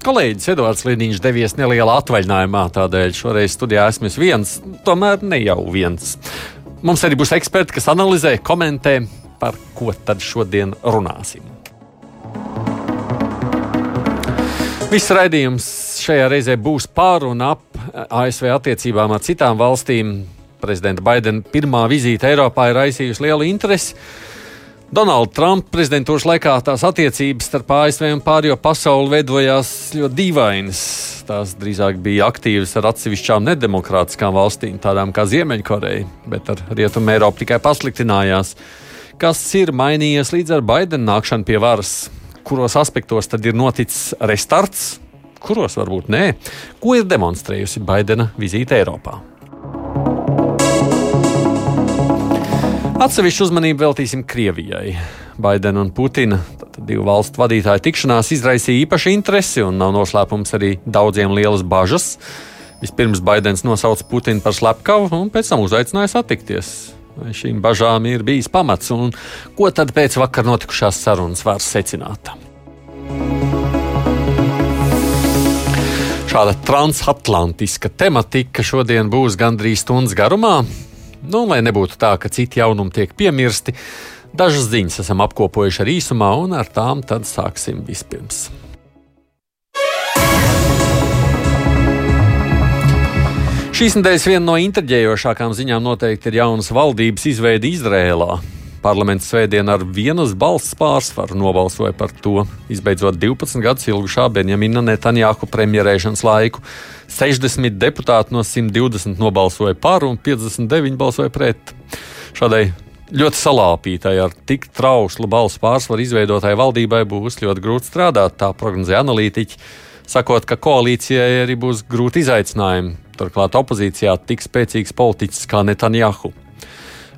Kolēģis Edvards Līniņš devies nelielā atvaļinājumā, tādēļ šoreiz studijā esmu viens, tomēr ne jau viens. Mums arī būs eksperti, kas analizē, komentē, par ko tad šodien runāsim. Viss raidījums šajā reizē būs pār un ap ASV attiecībām ar citām valstīm. Prezidenta Baidena pirmā vizīte Eiropā ir raisījusi lielu interesi. Donalda Trumpa prezidentūras laikā tās attiecības starp ASV un pārējo pasauli veidojās ļoti dīvainas. Tās drīzāk bija aktīvas ar atsevišķām nedemokrātiskām valstīm, tādām kā Ziemeļkoreja, bet ar Rietumu Eiropu tikai pasliktinājās. Kas ir mainījies līdz ar Baidena nākšanu pie varas? Kuros aspektos tad ir noticis restarts, kuros varbūt nē? Ko ir demonstrējusi Baidena vizīte Eiropā? Atsevišķu uzmanību veltīsim Krievijai. Baidena un Putina, divu valstu vadītāju tikšanās, izraisīja īpašu interesi un nav noslēpums arī daudziem lielas bažas. Vispirms Baidens nosauca Putinu par slepkavu un pēc tam uzaicināja satikties. Vai šīm bažām ir bijis pamats un ko tad pēc vakar notikušās sarunas var secināt? Šāda transatlantiska tematika šodien būs gandrīz stundas garumā. Nu, lai nebūtu tā, ka citi jaunumi tiek piemirsti, dažas ziņas esam apkopojuši ar īsumā, un ar tām tad sāksim vispirms. Šīs nedēļas viena no intriģējošākām ziņām noteikti ir jaunas valdības izveide Izrēlā. Parlaments svētdien ar vienas balss pārsvaru nobalsoja par to, izbeidzot 12 gadus ilgušā Benjamina Netanjahu premjerēšanas laiku. 60 deputāti no 120 nobalsoja par un 59 balsoja pret. Šādai ļoti salāpītai ar tik trauslu balsu pārsvaru izveidotai valdībai būs ļoti grūti strādāt, tā prognozē analītiķi, sakot, ka koalīcijai arī būs grūti izaicinājumi. Turklāt opozīcijā tik spēcīgs politiķis kā Netanjahu.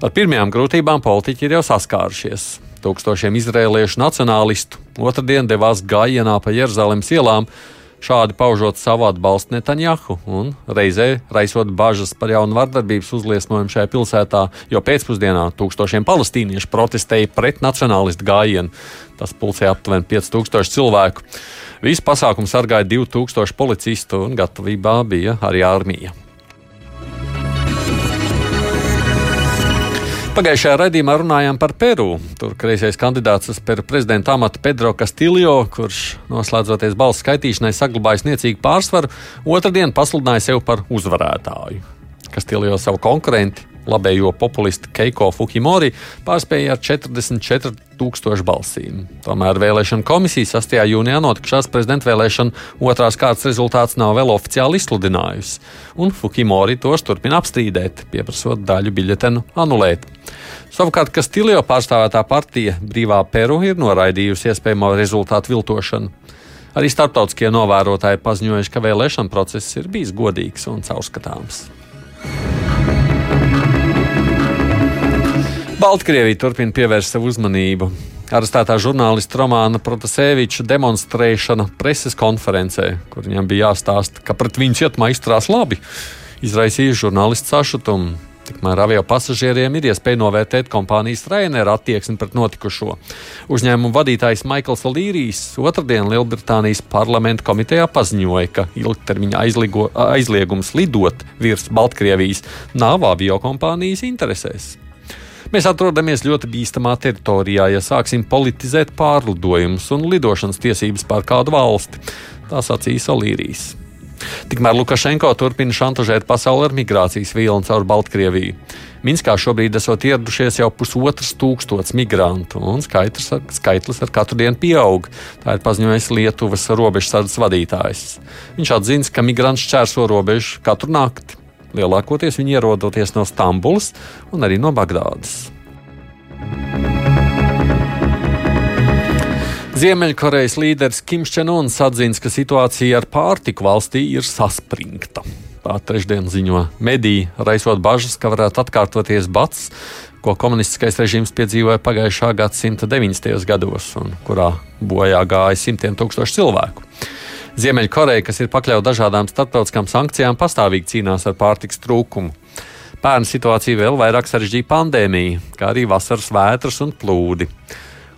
Ar pirmajām grūtībām politiķi ir jau saskārušies. Tūkstošiem izrēliešu nacionālistu otrdien devās gājienā pa Jeruzalemes ielām, šādi paužot savu atbalstu Netanjahu un reizē raisot bažas par jaunu vardarbības uzliesmojumu šajā pilsētā, jo pēcpusdienā tūkstošiem palestīniešu protestēja pret nacionālistu gājienu. Tas pulcēja aptuveni 5000 cilvēku. Visu pasākumu sargāja 2000 policistu un gatavībā bija arī armija. Pagājušajā raidījumā runājām par Peru. Tur kreisais kandidāts uz Peru prezidenta amatu Pedro Castillo, kurš noslēdzoties balsu skaitīšanai saglabājis niecīgu pārsvaru, otrdien pasludināja sevi par uzvarētāju. Castillo savu konkurentu labējo populistu Keiko Fukimori pārspēja ar 44 tūkstošu balsīm. Tomēr vēlēšana komisija 6. jūnijā notikušās prezidenta vēlēšana otrās kārtas rezultāts nav vēl oficiāli izsludinājusi, un Fukimori tos turpina apstrīdēt, pieprasot daļu biļetenu anulēt. Savukārt, kas Tilio pārstāvētā partija Brīvā Peru ir noraidījusi iespējamo rezultātu viltošanu. Arī starptautiskie novērotāji paziņojuši, ka vēlēšana process ir bijis godīgs un caurskatāms. Baltkrievija turpina pievērst savu uzmanību. Arestētā žurnālista Romāna Protasēviča demonstrēšana preses konferencē, kur viņam bija jāstāsta, ka pret viņu cietumā izturās labi, izraisīja žurnālistu sašutumu. Tikmēr avio pasažieriem ir iespēja novērtēt kompānijas Rainera attieksmi pret notikušo. Uzņēmuma vadītājs Maikls Līrijs otrdien Lielbritānijas parlamenta komitejā paziņoja, ka ilgtermiņa aizligo, aizliegums lidot virs Baltkrievijas nav avio kompānijas interesēs. Mēs atrodamies ļoti bīstamā teritorijā, ja sāksim politizēt pārlidojumus un lidošanas tiesības pār kādu valsti. Tā sacīja Solīrijs. Tikmēr Lukašenko turpina šantažēt pasauli ar migrācijas vilni caur Baltkrieviju. Minskā šobrīd esot ieradušies jau pusotras tūkstotis migrantu, un skaitlis, skaitlis ar katru dienu pieaug. Tā ir paziņojis Lietuvas robežsardas vadītājs. Viņš atzīst, ka migranti šķērso robežu katru nakti. Lielākoties viņi ierodoties no Stambulas un arī no Bagdādas. Ziemeļkorejas līderis Kims Čenons atzina, ka situācija ar pārtiku valstī ir saspringta. Tā trešdien ziņo mediji, raisot bažas, ka varētu atkārtoties bats, ko komunistiskais režīms piedzīvoja pagājušā gadsimta 90. gados, un kurā bojā gāja simtiem tūkstošu cilvēku. Ziemeļkoreja, kas ir pakļauta dažādām starptautiskām sankcijām, pastāvīgi cīnās ar pārtiks trūkumu. Pērn situācija vēl vairāk sarežģīja pandēmija, kā arī vasaras vētras un plūdi.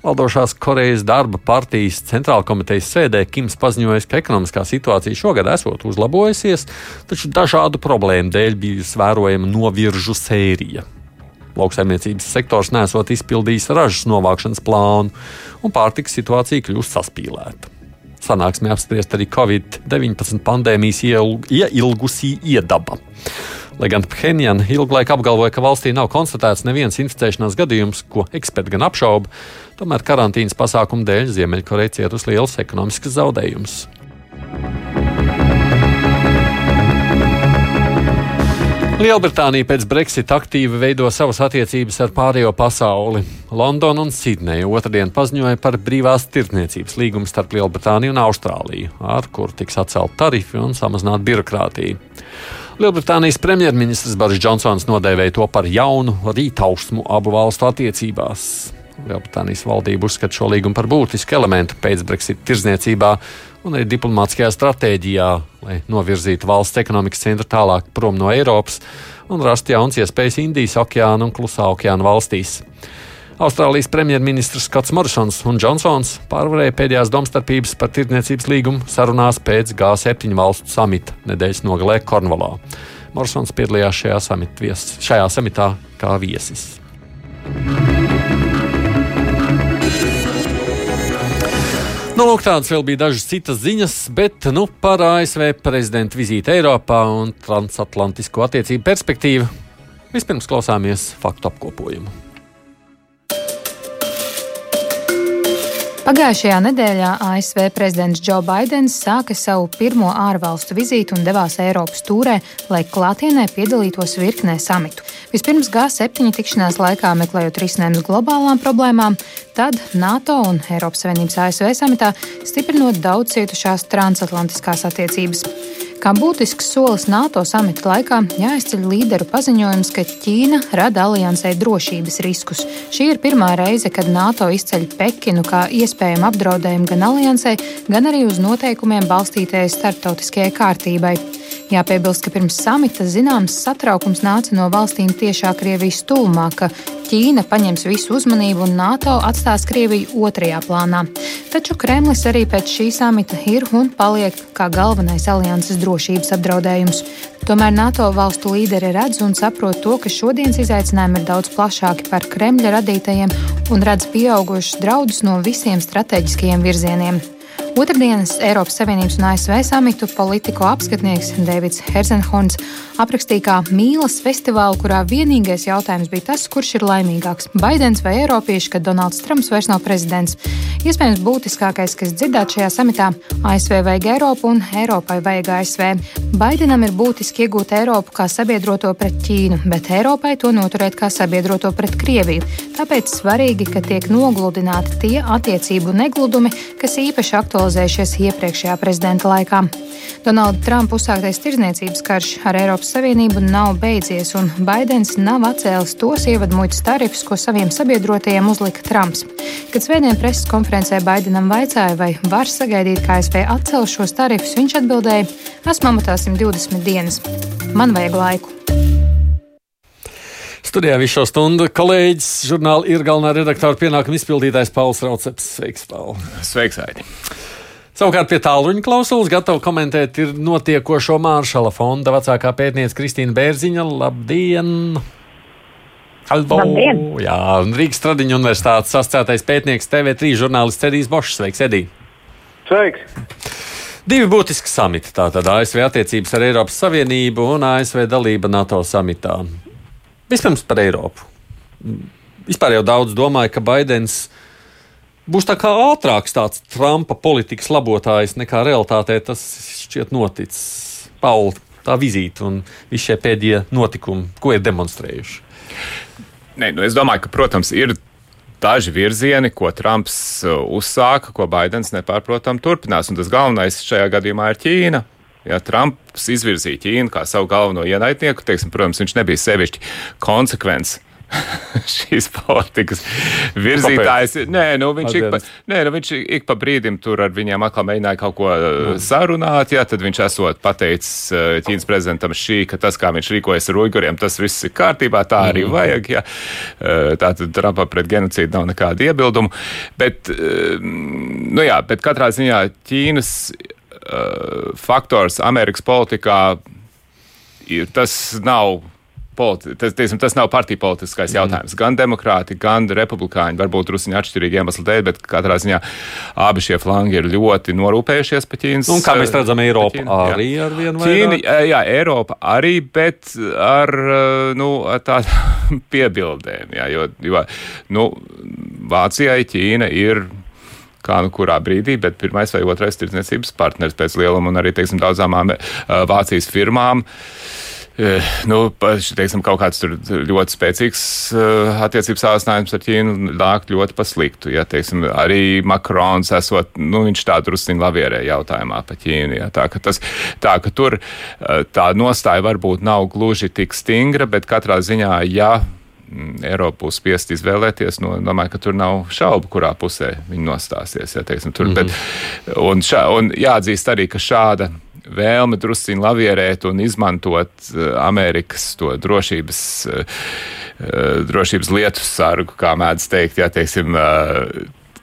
Valdošās Korejas darba partijas centrāla komitejas sēdē Kims paziņoja, ka ekonomiskā situācija šogad esot uzlabojusies, taču dažādu problēmu dēļ bijusi vērojama noviržu sērija. Lauksaimniecības sektors nesot izpildījis ražas novākšanas plānu, un pārtikas situācija kļūst saspīlēta. Sanāksmē apspriest arī Covid-19 pandēmijas ieilgusī iedaba. Lai gan Phenjana ilgu laiku apgalvoja, ka valstī nav konstatēts neviens inficēšanās gadījums, ko eksperti gan apšauba, tomēr karantīnas pasākumu dēļ Ziemeļkoreja cietusi liels ekonomisks zaudējums. Lielbritānija pēc Brexit aktīvi veido savas attiecības ar pārējo pasauli. Londona un Sidneja otrdien paziņoja par brīvās tirdzniecības līgumu starp Lielbritāniju un Austrāliju, ar kuru tiks atcelt tarifi un samazināt birokrātiju. Lielbritānijas premjerministrs Boris Džonsons nodēvēja to par jaunu rītausmu abu valstu attiecībās. Lielbritānijas valdība uzskata šo līgumu par būtisku elementu pēc Brexit tirdzniecībā un arī diplomātiskajā stratēģijā, lai novirzītu valsts ekonomikas centru tālāk prom no Eiropas un rastu jaunas iespējas Indijas okeāna un Klusā okeāna valstīs. Austrālijas premjerministrs Skots Morrisons un Džonsons pārvarēja pēdējās domstarpības par tirdzniecības līgumu sarunās pēc G7 valstu samita nedēļas nogalē Kornvalā. Morrisons piedalījās šajā, samit vies, šajā samitā kā viesis. Nu, lūk, tādas vēl bija dažas citas ziņas, bet nu, par ASV prezidenta vizīti Eiropā un transatlantisko attiecību perspektīvu vispirms klausāmies faktu apkopojumu. Pagājušajā nedēļā ASV prezidents Džo Baidens sāka savu pirmo ārvalstu vizīti un devās Eiropas tūrē, lai klātienē piedalītos virknē samitu. Vispirms G7 tikšanās laikā meklējot risinājumus globālām problēmām, tad NATO un Eiropas Savienības ASV samitā stiprinot daudz cietušās transatlantiskās attiecības. Kā būtisks solis NATO samita laikā jāizceļ līderu paziņojums, ka Ķīna rada aliansē drošības riskus. Šī ir pirmā reize, kad NATO izceļ Pekinu kā iespējamu apdraudējumu gan aliansē, gan arī uz noteikumiem balstītajai starptautiskajai kārtībai. Jāpiebilst, ka pirms samita zināms satraukums nāca no valstīm tiešā Krievijas tūmā, ka Ķīna paņems visu uzmanību un NATO atstās Krieviju otrajā plānā. Taču Kremlis arī pēc šī samita ir un paliek kā galvenais alianses drošības apdraudējums. Tomēr NATO valstu līderi redz un saprot to, ka šodienas izaicinājumi ir daudz plašāki par Kremļa radītajiem un redz pieaugušus draudus no visiem strateģiskajiem virzieniem. Otradienas Eiropas Savienības un ASV samitu politiko apskatnieks Deivids Herzenhorns aprakstīja kā mīlas festivālu, kurā vienīgais jautājums bija tas, kurš ir laimīgāks - Baidens vai Eiropieši, kad Donalds Trumps vairs nav prezidents. Iespējams, būtiskākais, kas dzirdēts šajā samitā - ASV vajag Eiropu un Eiropai vajag ASV. Baidenam ir būtiski iegūt Eiropu kā sabiedroto pret Ķīnu, bet Eiropai to noturēt kā sabiedroto pret Krieviju. Tāpēc svarīgi, ka tiek nogludināti tie attiecību negludumi, kas īpaši aktuāli aktualizējušies iepriekšējā prezidenta laikā. Donalda Trumpa uzsāktais tirdzniecības karš ar Eiropas Savienību nav beidzies, un Baidens nav atcēlis tos ievadmuitas tarifus, ko saviem sabiedrotajiem uzlika Trumps. Kad svētdien preses konferencē Baidenam vaicāja, vai var sagaidīt, ka ASV atcels šos tarifus, viņš atbildēja: Esmu amatā 120 dienas. Man vajag laiku. Studijā visu šo stundu kolēģis, žurnāla ir galvenā redaktora pienākuma izpildītājs Pauls Rauceps. Sveiks, Paul! Sveiks, Aidi! Savukārt pie tālruņa klausulas gatava komentēt ir notiekošo Māršala fonda vecākā pētniece Kristīna Bērziņa. Labdien! Albo, Labdien! Jā, un Rīgas Tradiņu universitātes asociētais pētnieks TV3 žurnālists Edijs Bošs. Sveiks, Edī! Sveiks! Divi būtiski samiti. Tātad ASV attiecības ar Eiropas Savienību un ASV dalība NATO samitā. Vispirms par Eiropu. Vispār jau daudz domāja, ka Baidens ir būs tā kā ātrāks tāds Trumpa politikas labotājs nekā realitātē tas šķiet noticis. Pauli, tā vizīte un visi šie pēdējie notikumi, ko ir demonstrējuši? Nē, nu es domāju, ka, protams, ir daži virzieni, ko Trumps uh, uzsāka, ko Baidens nepārprotam turpinās. Un tas galvenais šajā gadījumā ir Ķīna. Ja Trumps izvirzīja Ķīnu kā savu galveno ienaidnieku, teiksim, protams, viņš nebija sevišķi konsekvents šīs politikas virzītājs. Nē, nu, viņš, ik pa, nē, nu, viņš ik pa brīdim tur ar viņiem atkal mēģināja kaut ko mm. sarunāt, jā, tad viņš esot pateicis uh, Ķīnas prezidentam šī, ka tas, kā viņš rīkojas ar uiguriem, tas viss ir kārtībā, tā arī mm. vajag, jā. Uh, tātad Trumpam pret genocīdu nav nekāda iebildumu, bet, uh, nu jā, bet katrā ziņā Ķīnas faktors Amerikas politikā ir, tas nav politi tas, tiesim, tas nav partiju politiskais mm. jautājums. Gan demokrāti, gan republikāņi, varbūt druskuļi atšķirīgi iemesli dēļ, bet katrā ziņā abi šie flangi ir ļoti norūpējušies par Ķīnas. Un kā mēs redzam, Eiropa Ķīna, arī jā. ar vienu Ķīni, jā, Eiropa arī, bet ar, nu, tādām piebildēm, jā, jo, jo nu, Vācijai Ķīna ir kā nu kurā brīdī, bet pirmais vai otrais tirdzniecības partners pēc lieluma un arī, teiksim, daudzām Vācijas firmām. Uh, Eh, nu, teiksim, kaut kāds ļoti spēcīgs uh, attiecības sācinājums ar Ķīnu nāk ļoti pa sliktu. Ja, teiksim, arī Makrons esot, nu, viņš tā drusciņi lavierē jautājumā par Ķīnu. Ja, tā, ka tas, tā, ka tur uh, tā nostāja varbūt nav gluži tik stingra, bet katrā ziņā, ja mm, Eiropa būs spiest izvēlēties. Nu, domāju, ka tur nav šaubu, kurā pusē viņi nostāsies. Ja, teiksim, tur, mm -hmm. bet, un, šā, un jāatzīst arī, ka šāda vēlme drusciņi lavierēt un izmantot eh, Amerikas to drošības, eh, eh, drošības lietu sargu, kā mēdz teikt, jā, teiksim,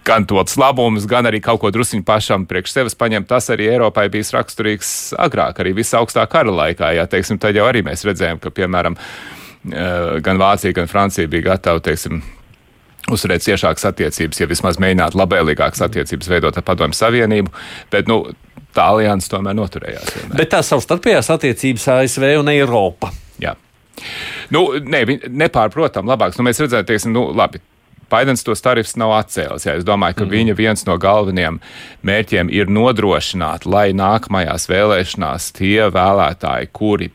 gan tos labumus, gan arī kaut ko druskuļi pašam priekš sevis paņemt. Tas arī Eiropai bijis raksturīgs agrāk, arī visā augstā kara laikā. Jā, teiksim, tad jau arī mēs redzējām, ka, piemēram, gan Vācija, gan Francija bija gatavi, teiksim, uzturēt ciešākas attiecības, ja vismaz mēģināt labvēlīgākas attiecības veidot ar Padomju Savienību. Bet, nu, tā alianses tomēr noturējās. Vienmēr. Bet tās savstarpējās attiecības ASV un Eiropa. Jā. Nu, ne, nepārprotam, labāks. Nu, mēs redzējām, teiksim, nu, labi. Baidens tos tarifus nav atcēlis. Jā. Es domāju, ka mm. viņa viens no galvenajiem mērķiem ir nodrošināt, lai nākamajās vēlēšanās tie vēlētāji, kuri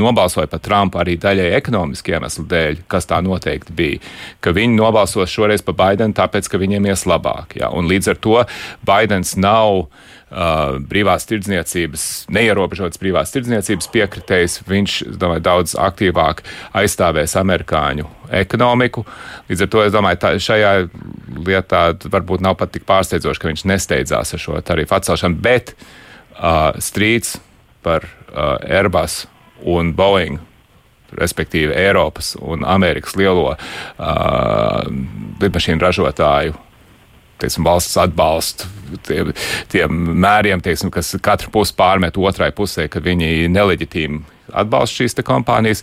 nobalsoja par Trumpu arī daļai ekonomiski iemeslu dēļ, kas tā noteikti bija, ka viņi nobalsos šoreiz par Baidenu tāpēc, ka viņiem ies labāk. Jā. Un līdz ar to Baidens nav uh, brīvās tirdzniecības, neierobežotas brīvās tirdzniecības piekritējs. Viņš, domāju, daudz aktīvāk aizstāvēs amerikāņu ekonomiku. Līdz ar to es domāju, ka šajā lietā varbūt nav pat tik pārsteidzoši, ka viņš nesteidzās ar šo tarifu atcelšanu, bet uh, strīds par uh, Airbus un Boeing respektīvi Eiropas un Amerikas lielo uh, lidmašīnu ražotāju teiksim, valsts atbalstu tiem, tiem mēriem, teiksim, kas katru pusi pārmet otrai pusē, ka viņi neleģitīmi atbalsta šīs kompānijas.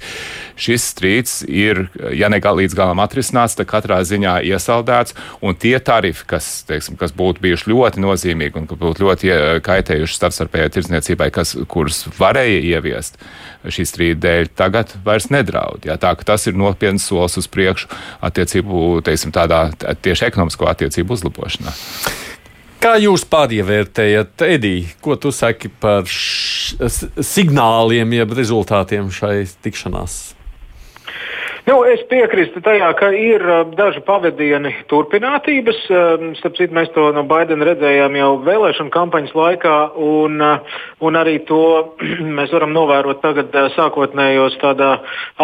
Šis strīds ir, ja ne līdz galam atrisināts, tad katrā ziņā iesaldēts. Un tie tarifi, kas, teiksim, kas būtu bijuši ļoti nozīmīgi un būtu ļoti kaitējuši starpstarpējai tirdzniecībai, kas, kurus varēja ieviest šī strīda dēļ, tagad vairs nedraud. Jā, tā tas ir nopietns solis uz priekšu attiecību, teiksim, tādā tieši ekonomisko attiecību uzlabošanā. Kā jūs pārievērtējat, Edī, ko tu saki par signāliem, jeb rezultātiem šai tikšanās? Nu, es piekrītu tajā, ka ir daži pavadieni turpinātības. Starp citu, mēs to no Baidena redzējām jau vēlēšanu kampaņas laikā, un, un arī to mēs varam novērot tagad sākotnējos tādā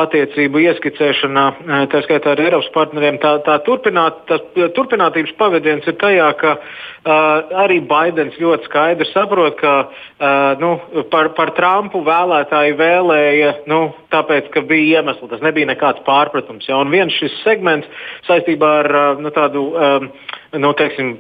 attiecību ieskicēšanā, tā skaitā ar Eiropas partneriem. Tā, tā turpināt, tas, turpinātības pavadiens ir tajā, ka uh, arī Baidens ļoti skaidri saprot, ka uh, nu, par, par Trumpu vēlētāji vēlēja, nu, tāpēc, ka bija iemesli. Tas nebija nekāds pārpratums. Ja? Un viens šis segments saistībā ar nu, tādu um, nu, teiksim,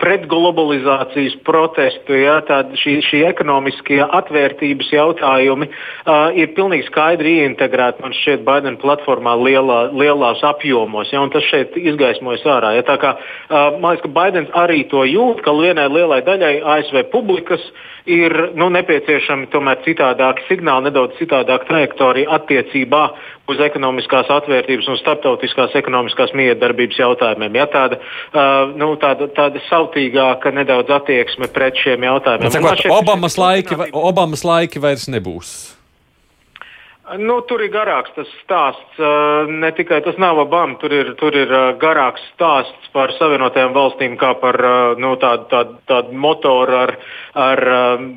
pretglobalizācijas protestu, ja, šī, šī ekonomiskie atvērtības jautājumi uh, ir pilnīgi skaidri ieintegrēti man šķiet Baidena platformā lielā, lielās apjomos. Ja, tas šeit izgaismojas ārā. Ja, kā, uh, man liekas, ka Baidens arī to jūt, ka vienai lielai daļai ASV publikas ir nu, nepieciešami tomēr citādāki signāli, nedaudz citādāka trajektorija attiecībā uz ekonomiskās atvērtības un starptautiskās ekonomiskās miedarbības jautājumiem. Ja, tāda, uh, nu, tāda, tāda sautīgāka nedaudz attieksme pret šiem jautājumiem. Sakot, Obamas, laiki, Obamas laiki vairs nebūs. Nu, tur ir garāks tas stāsts. Ne tikai tas nav Obama, tur ir, tur ir garāks stāsts par Savienotajām valstīm kā par nu, tādu, tādu, tādu motoru ar, ar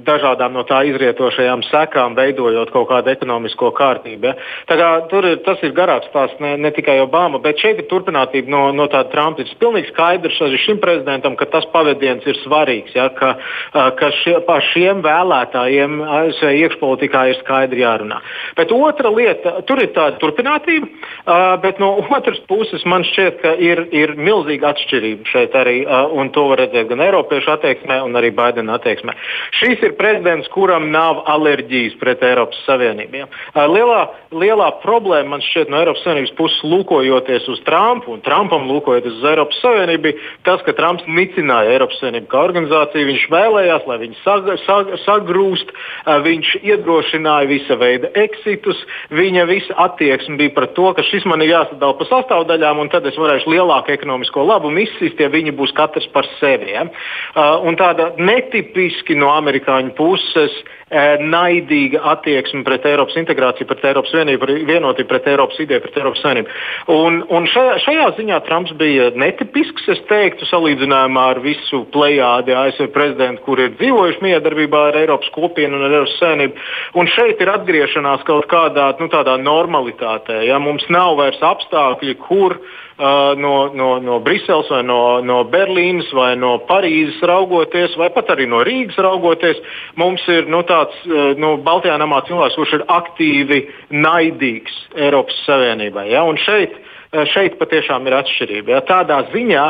dažādām no tā izrietošajām sekām, veidojot kaut kādu ekonomisko kārtību. Ja. Tā kā, tur ir, tas ir garāks stāsts ne, ne tikai Obama, bet šeit ir turpinātība no, no tāda Trumpa. Ir pilnīgi skaidrs arī šim prezidentam, ka tas pavadiens ir svarīgs, ja, ka, ka šie, par šiem vēlētājiem ASV iekšpolitikā ir skaidri jārunā. Bet otra lieta, tur ir tāda turpinātība, bet no otras puses man šķiet, ka ir, ir milzīga atšķirība šeit arī, un to var redzēt gan Eiropiešu attieksmē, gan arī Baidena attieksmē. Šis ir prezidents, kuram nav alerģijas pret Eiropas Savienību. Lielā, lielā problēma man šķiet no Eiropas Savienības puses lūkojoties uz Trumpu un Trumpam lūkojoties uz Eiropas Savienību, bija tas, ka Trumps nicināja Eiropas Savienību kā organizāciju. Viņš vēlējās, lai viņi sag, sag, sagrūst, viņš iedrošināja visa veida eksitus citus, viņa visa attieksme bija par to, ka šis man ir jāsadala pa sastāvdaļām, un tad es varēšu lielāku ekonomisko labumu izsist, ja viņi būs katrs par sevi. Ja? Uh, tāda netipiski no amerikāņu puses uh, naidīga attieksme pret Eiropas integrāciju, pret Eiropas vienību, vienotību, pret Eiropas ideju, pret Eiropas savienību. Un, un šajā, šajā ziņā Trumps bija netipisks, es teiktu, salīdzinājumā ar visu plejādi ASV prezidentu, kur ir dzīvojuši miedarbībā ar Eiropas kopienu un ar Eiropas savienību. Un šeit ir atgriešanās kaut kādā nu, normalitātē. Ja? Mums nav vairs apstākļi, kur uh, no, no, no Briseles vai no, no Berlīnas vai no Parīzes raugoties, vai pat arī no Rīgas raugoties, mums ir nu, tāds nu, Baltijā namā cilvēks, kurš ir aktīvi naidīgs Eiropas Savienībai. Ja? Un šeit šeit patiešām ir atšķirība. Ja, tādā ziņā,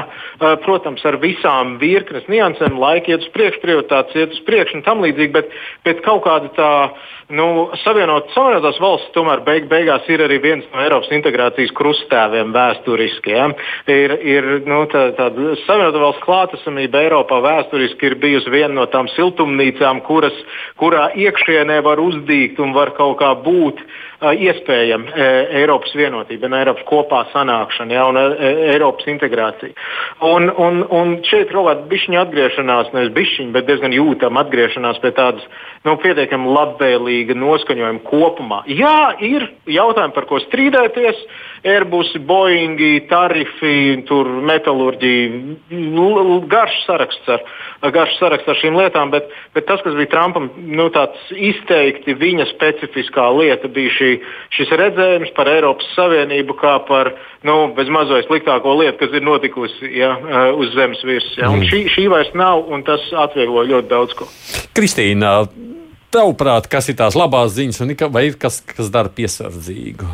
protams, ar visām virknes niansēm, laika iet uz priekšu, prioritātes iet uz priekšu un tam līdzīgi, bet, bet kaut kāda tā Nu, savienot, savienotās valsts tomēr beig, beigās ir arī viens no Eiropas integrācijas krustēviem vēsturiski. Ja? Ir, ir nu, tā, tāda savienotā valsts klātesamība Eiropā vēsturiski ir bijusi viena no tām siltumnīcām, kuras, kurā iekšienē var uzdīgt un var kaut kā būt iespējama e, Eiropas vienotība, Eiropas kopā sanākšana ja, un e, Eiropas integrācija. Un, un, un šeit kāda bišķiņa atgriešanās, nevis bišķiņa, bet diezgan jūtama atgriešanās pie tādas nu, pietiekami labvēlīga noskaņojuma kopumā. Jā, ir jautājumi, par ko strīdēties. Airbus, Boeing, tarifi, metālurģija, garš saraksts ar, garš saraksts ar šīm lietām, bet, bet tas, kas bija Trumpam nu, izteikti viņa specifiskā lieta, bija šī, šis redzējums par Eiropas Savienību kā par nu, bezmazliet sliktāko lietu, kas ir notikusi ja, uz zemes virsmas. Ja. Mm. Šī, šī vairs nav, un tas atvieglo ļoti daudz ko. Kristīna, tavuprāt, kas ir tās labās ziņas, un vai ir kas, kas dara piesardzīgu?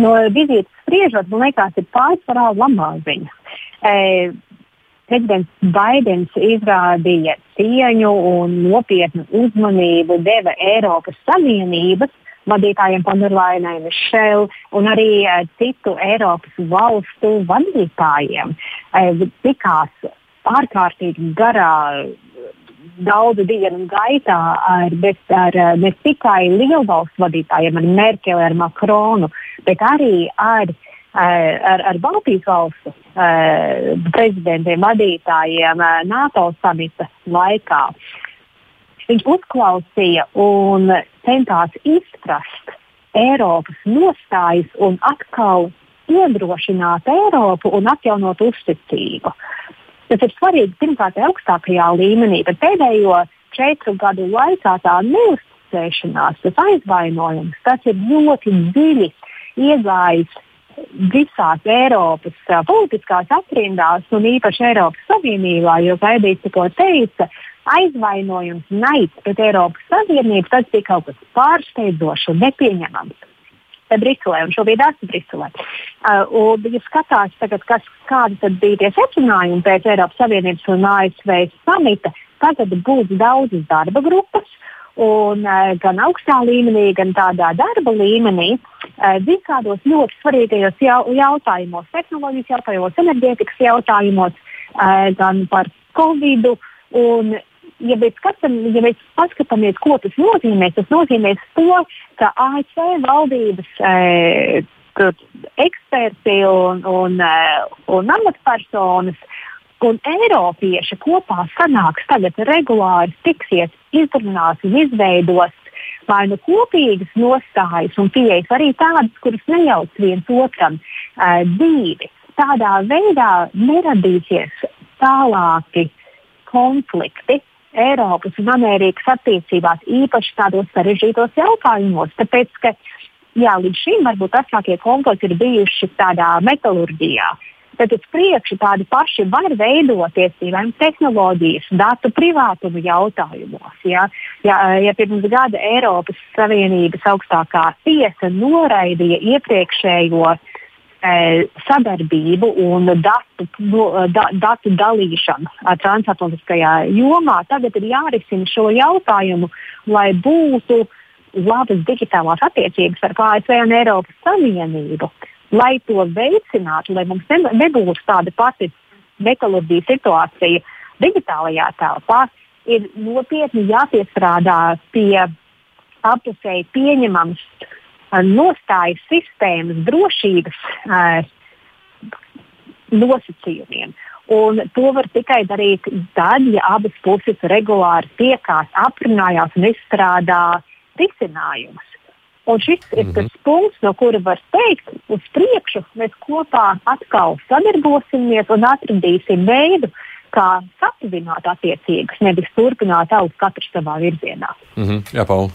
No vizītes spriežot, man liekas, ir pārsvarā labā ziņa. E, prezidents Baidens izrādīja cieņu un nopietnu uzmanību deva Eiropas Savienības vadītājiem, Ponderlainai, Mišel un arī citu Eiropas valstu vadītājiem. Tikās ārkārtīgi garā daudzu dienu gaitā ar, bet, ar ne tikai lielvalstu vadītājiem, ar Merkeli, ar Makronu, bet arī ar, ar, ar Baltijas valstu prezidentiem, vadītājiem NATO samita laikā. Viņš uzklausīja un centās izprast Eiropas nostājas un atkal iedrošināt Eiropu un atjaunot uzticību. Tas ir svarīgi pirmkārt augstākajā līmenī, bet pēdējo četru gadu laikā tā neuzticēšanās, tas aizvainojums, tas ir ļoti dziļi iegājis visās Eiropas uh, politiskās aprindās un īpaši Eiropas Savienībā, jo Gaidījis tikko teica, aizvainojums, naids pret Eiropas Savienību, tas bija kaut kas pārsteidzošs un nepieņemams. Briselē, un šobrīd esmu Briselē. Uh, un, ja skatās, tagad, kas, kādi bija tie secinājumi pēc Eiropas Savienības un ASV samita, tagad būs daudzas darba grupas. Un, uh, gan augstā līmenī, gan tādā darba līmenī, uh, visādos ļoti svarīgajos jau, jautājumos, tehnoloģijas jautājumos, enerģētikas jautājumos, uh, gan par Covid. Un ja mēs, skatam, ja mēs paskatāmies, ko tas nozīmē, tas nozīmē to, ka ASV valdības e, eksperti un, un, e, un amatpersonas Un Eiropieši kopā sanāks tagad regulāri tiksies, izrunās un izveidos vai nu kopīgas nostājas un pieejas, arī tādas, kuras nejauc viens otram uh, dzīvi. Tādā veidā neradīsies tālāki konflikti Eiropas un Amerikas attiecībās, īpaši tādos sarežģītos jautājumos. Tāpēc, ka jā, līdz šim varbūt asākie konflikti ir bijuši tādā metālurģijā. Tad uz priekšu tādi paši var veidoties, piemēram, tehnoloģijas, datu privātuma jautājumos. Ja, ja, ja pirms gada Eiropas Savienības augstākā tiesa noraidīja iepriekšējo uh, sadarbību un datu, da, datu dalīšanu transatlantiskajā jomā. Tagad ir jārisina šo jautājumu, lai būtu labas digitālās attiecības ar ASV un Eiropas Savienību. Lai to veicinātu, lai mums ne, nebūtu tāda pati metālurģija situācija digitālajā telpā, ir nopietni jāpiestrādā pie apusēji pieņemamas uh, nostājas sistēmas drošības uh, nosacījumiem. Un to var tikai darīt tad, ja abas puses regulāri tiekās, aprunājās un izstrādā risinājumus. Un šis mm -hmm. ir mhm. tas punkts, no kura var teikt, uz priekšu mēs kopā atkal sadarbosimies un atradīsim veidu, kā satuvināt attiecības, nevis turpināt augt katrs savā virzienā. Mm -hmm. Jā, Paul.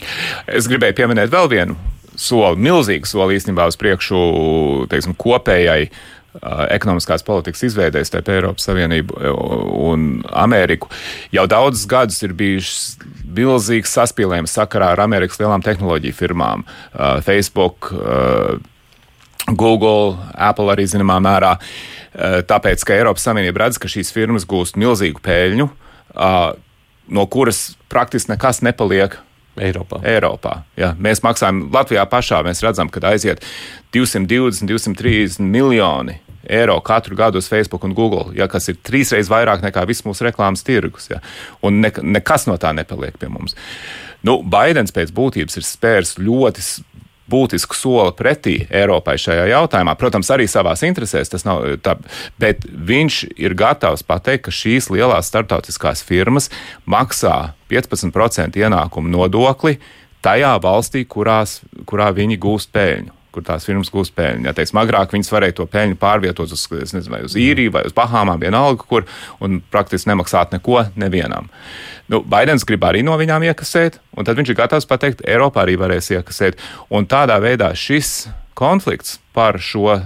Es gribēju pieminēt vēl vienu soli, milzīgu soli īstenībā uz priekšu teiksim, kopējai ekonomiskās politikas izveidēs starp Eiropas Savienību un Ameriku. Jau daudzus gadus ir bijušas milzīgas saspīlējums sakarā ar Amerikas lielām tehnoloģiju firmām - Facebook, Google, Apple arī zināmā mērā. Tāpēc, ka Eiropas Savienība redz, ka šīs firmas gūst milzīgu peļņu, no kuras praktiski nekas nepaliek Eiropā. Eiropā ja. Mēs maksājam Latvijā pašā, mēs redzam, ka aiziet 220, 230 miljoni eiro katru gadu uz Facebook un Google, ja, kas ir trīsreiz vairāk nekā viss mūsu reklāmas tirgus. Ja. Un ne, nekas no tā nepaliek pie mums. Nu, Baidens pēc būtības ir spērs ļoti būtisku soli pretī Eiropai šajā jautājumā. Protams, arī savās interesēs tas nav tā, bet viņš ir gatavs pateikt, ka šīs lielās startautiskās firmas maksā 15% ienākumu nodokli tajā valstī, kurās, kurā viņi gūst peļņu kur tās firmas gūst peļņu. Ja, teiksim, agrāk viņas varēja to peļņu pārvietot uz, nezinu, uz īriju vai uz Bahāmām, vienalga, kur, un praktiski nemaksāt neko nevienam. Nu, Baidens grib arī no viņām iekasēt, un tad viņš ir gatavs pateikt, Eiropā arī varēs iekasēt. Un tādā veidā šis konflikts par šo uh,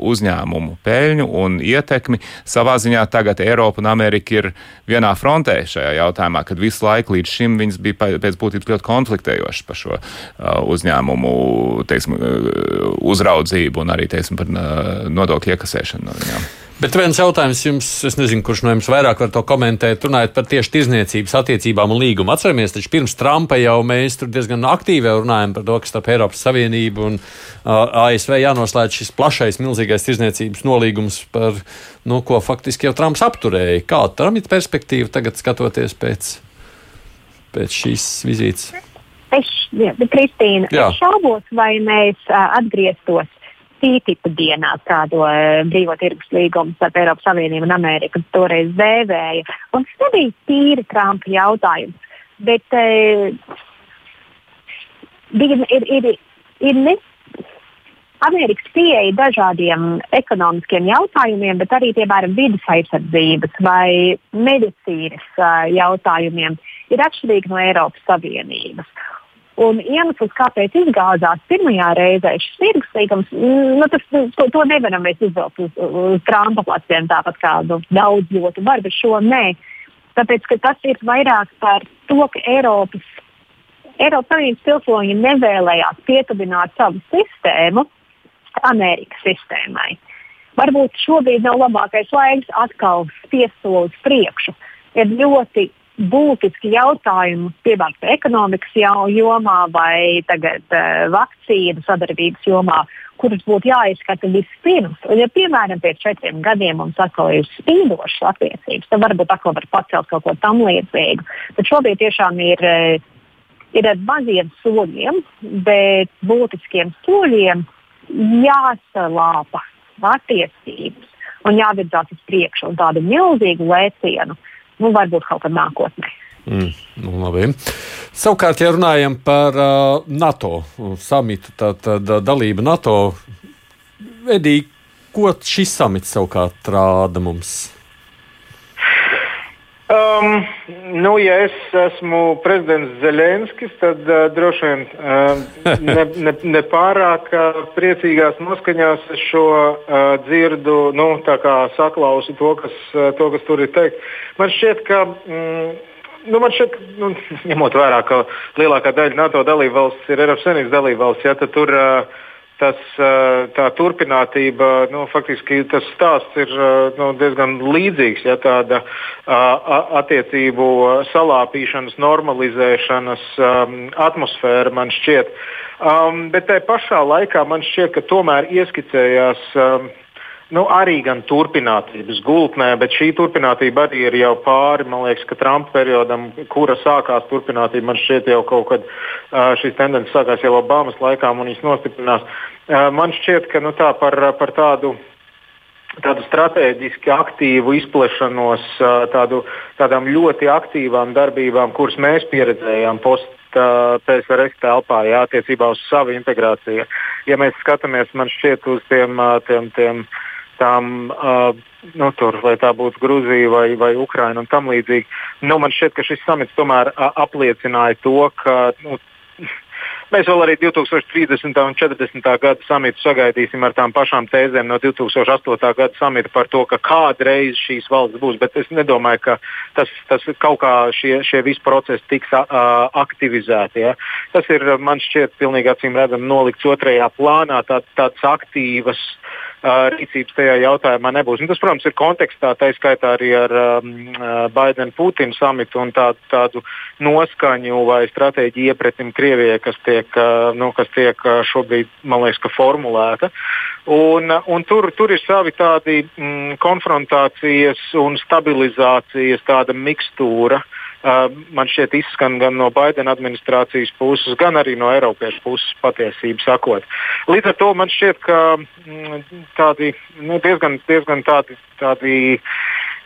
uzņēmumu peļņu un ietekmi. Savā ziņā tagad Eiropa un Amerika ir vienā frontē šajā jautājumā, kad visu laiku līdz šim viņas bija pēc būtības ļoti konfliktējošas par šo uh, uzņēmumu teiksim, uh, uzraudzību un arī teiksim, par uh, nodokļu iekasēšanu no viņām. Bet viens jautājums jums, es nezinu, kurš no jums vairāk var to komentēt, runājot par tieši tirzniecības attiecībām un līgumu. Atceramies, taču pirms Trumpa jau mēs tur diezgan aktīvi runājam par to, ka starp Eiropas Savienību un ASV jānoslēdz šis plašais, milzīgais tirzniecības nolīgums, par nu, ko faktiski jau Trumps apturēja. Kāda tam ir perspektīva tagad skatoties pēc, pēc šīs vizītes? Es, Kristīna, es šaubos, vai mēs atgrieztos TTIP dienā, kādu uh, brīvo tirgus līgumu starp Eiropas Savienību un Ameriku toreiz dēvēja. Un tas nebija tīri Trumpa jautājums, bet uh, bija, ir, ir, ir ne, Amerikas pieeja dažādiem ekonomiskiem jautājumiem, bet arī piemēram vidas aizsardzības vai medicīnas uh, jautājumiem ir atšķirīga no Eiropas Savienības. Un iemesls, kāpēc izgāzās pirmajā reizē šis tirgus līgums, nu, tas, to, to nevaram mēs izvilkt uz, uz Trumpa pleciem, tāpat kā nu, daudz ļoti var, bet šo nē. Tāpēc tas ir vairāk par to, ka Eiropas, Eiropas Savienības pilsoņi nevēlējās pietuvināt savu sistēmu Amerikas sistēmai. Varbūt šobrīd nav labākais laiks atkal spiest soli uz priekšu. Ir ļoti būtiski jautājumi, piemēram, ekonomikas jomā vai tagad, uh, vakcīnu sadarbības jomā, kurus būtu jāizskata vispirms. Un, ja, piemēram, pēc četriem gadiem mums atkal ir spīdošas attiecības, tad varbūt atkal var pacelt kaut ko tam līdzīgu. Bet šobrīd tiešām ir, ir ar maziem soļiem, bet būtiskiem soļiem jāsalāpa attiecības un jāvirzās uz priekšu. Un tādu milzīgu lēcienu nu, varbūt kaut kad nākotnē. Mm, nu, labi. Savukārt, ja runājam par uh, NATO samitu, tad, tad uh, dalība NATO vedīja, ko šis samits savukārt rāda mums? Um, nu, ja es esmu prezidents Zelenskis, tad uh, droši vien uh, ne, ne, ne pārāk uh, priecīgās noskaņās šo uh, dzirdu, nu, saklausu to kas, uh, to, kas tur ir teikt. Man šķiet, ka. Mm, Nu, man šķiet, nu, ņemot vērā, ka lielākā daļa NATO dalību valsts ir Eiropas Savienības dalību valsts, ja, tad tur uh, tas, tā turpinātība, nu, faktiski tas stāsts ir nu, diezgan līdzīgs. Ja, tāda attiecību salāpīšanas, normalizēšanas atmosfēra man šķiet. Um, bet tajā pašā laikā man šķiet, ka tomēr ieskicējās. Um, nu, arī gan turpinātības gultnē, bet šī turpinātība arī ir jau pāri, man liekas, ka Trumpa periodam, kura sākās turpinātība, man šķiet jau kaut kad šīs tendences sākās jau Obamas laikā un viņas nostiprinās. Man šķiet, ka nu, tā par, par tādu tādu strateģiski aktīvu izplešanos, tādu, tādām ļoti aktīvām darbībām, kuras mēs pieredzējām post. PSRS telpā, jā, attiecībā uz savu integrāciju. Ja mēs skatāmies, man šķiet, uz tiem, tiem, tiem uh, tām, uh, nu, tur, vai tā būtu Grūzija vai, vai Ukraina un tam līdzīgi. Nu, man šķiet, ka šis samits tomēr uh, apliecināja to, ka nu, Mēs vēl arī 2030. un 40. gada samitu sagaidīsim ar tām pašām tēzēm no 2008. gada samita par to, ka kādreiz šīs valsts būs. Bet es nedomāju, ka tas, tas kaut kā šie, šie visi procesi tiks uh, aktivizēti. Ja. Tas ir man šķiet pilnīgi acīm redzami nolikts otrajā plānā, tā, tādas aktīvas rīcības tajā jautājumā nebūs. Un tas, protams, ir kontekstā, tā izskaitā arī ar um, Baidenu-Putinu samitu un tādu, tādu noskaņu vai stratēģiju iepretim Krievijai, kas tiek, nu, kas tiek šobrīd, man liekas, formulēta. Un, un tur, tur ir savi tādi mm, konfrontācijas un stabilizācijas mikstūra. Uh, man šķiet izskan gan no Baidena administrācijas puses, gan arī no Eiropiešu puses patiesību sakot. Līdz ar to man šķiet, ka mm, tādi nu, diezgan, diezgan tādi, tādi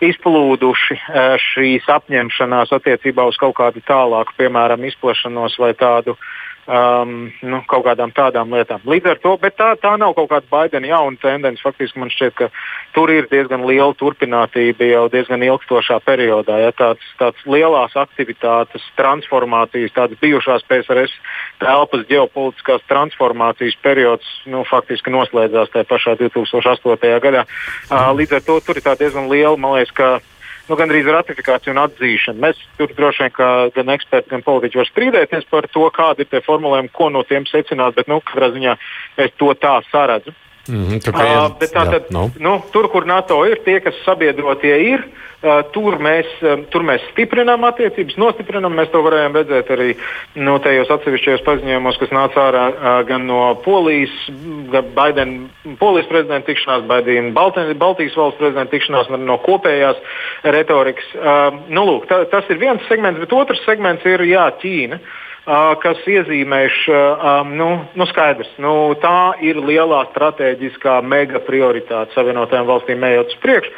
izplūduši šīs apņemšanās attiecībā uz kaut kādu tālāku, piemēram, izplašanos vai tādu uh, um, nu, kaut kādām tādām lietām. Līdz ar to, tā, tā nav kaut kāda Baidena jauna tendence. Faktiski man šķiet, ka tur ir diezgan liela turpinātība jau diezgan ilgstošā periodā. Ja, tāds, tāds lielās aktivitātes, transformācijas, tādas bijušās PSRS telpas ģeopolitiskās transformācijas periods nu, faktiski noslēdzās tajā pašā 2008. gadā. Uh, līdz ar to tur ir diezgan liela, man liekas, ka nu, gandrīz ratifikācija un atzīšana. Mēs tur droši vien, gan eksperti, gan politiķi var strīdēties par to, kādi ir tie formulējumi, ko no tiem secināt, bet nu, katrā ziņā es to tā saredzu. Mm -hmm, tā uh, bet tā, tad, no. nu, tur, kur NATO ir, tie, kas sabiedrotie ir, uh, tur, mēs, uh, tur mēs stiprinām attiecības, nostiprinām. Mēs to varējām redzēt arī no tajos atsevišķajos paziņojumos, kas nāca ārā uh, gan no Polijas, Baidena, Polijas prezidenta tikšanās, Baidena, Baltijas valsts prezidenta tikšanās, no kopējās retorikas. Uh, nu, lūk, tā, tas ir viens segments, bet otrs segments ir jā, Ķīna. Uh, kas iezīmējuši, nu, nu skaidrs, nu, tā ir lielā strateģiskā mega prioritāte Savienotajām valstīm ejot uz priekšu.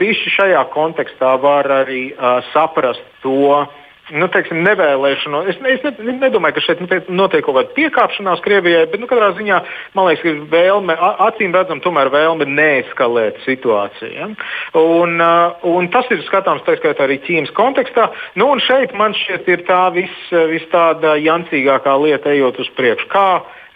Bišķi šajā kontekstā var arī saprast to, nu, teiksim, nevēlēšanu. Es, es ne, nedomāju, ka šeit notiek kaut kāda piekāpšanās Krievijai, bet nu, katrā ziņā man liekas, ka ir vēlme, acīm redzam, tomēr vēlme neeskalēt situāciju. Ja? Un, un tas ir skatāms tā skaitā arī Ķīnas kontekstā. Nu, un šeit man šķiet ir tā vis, vis tāda jancīgākā lieta ejot uz priekšu. Kā,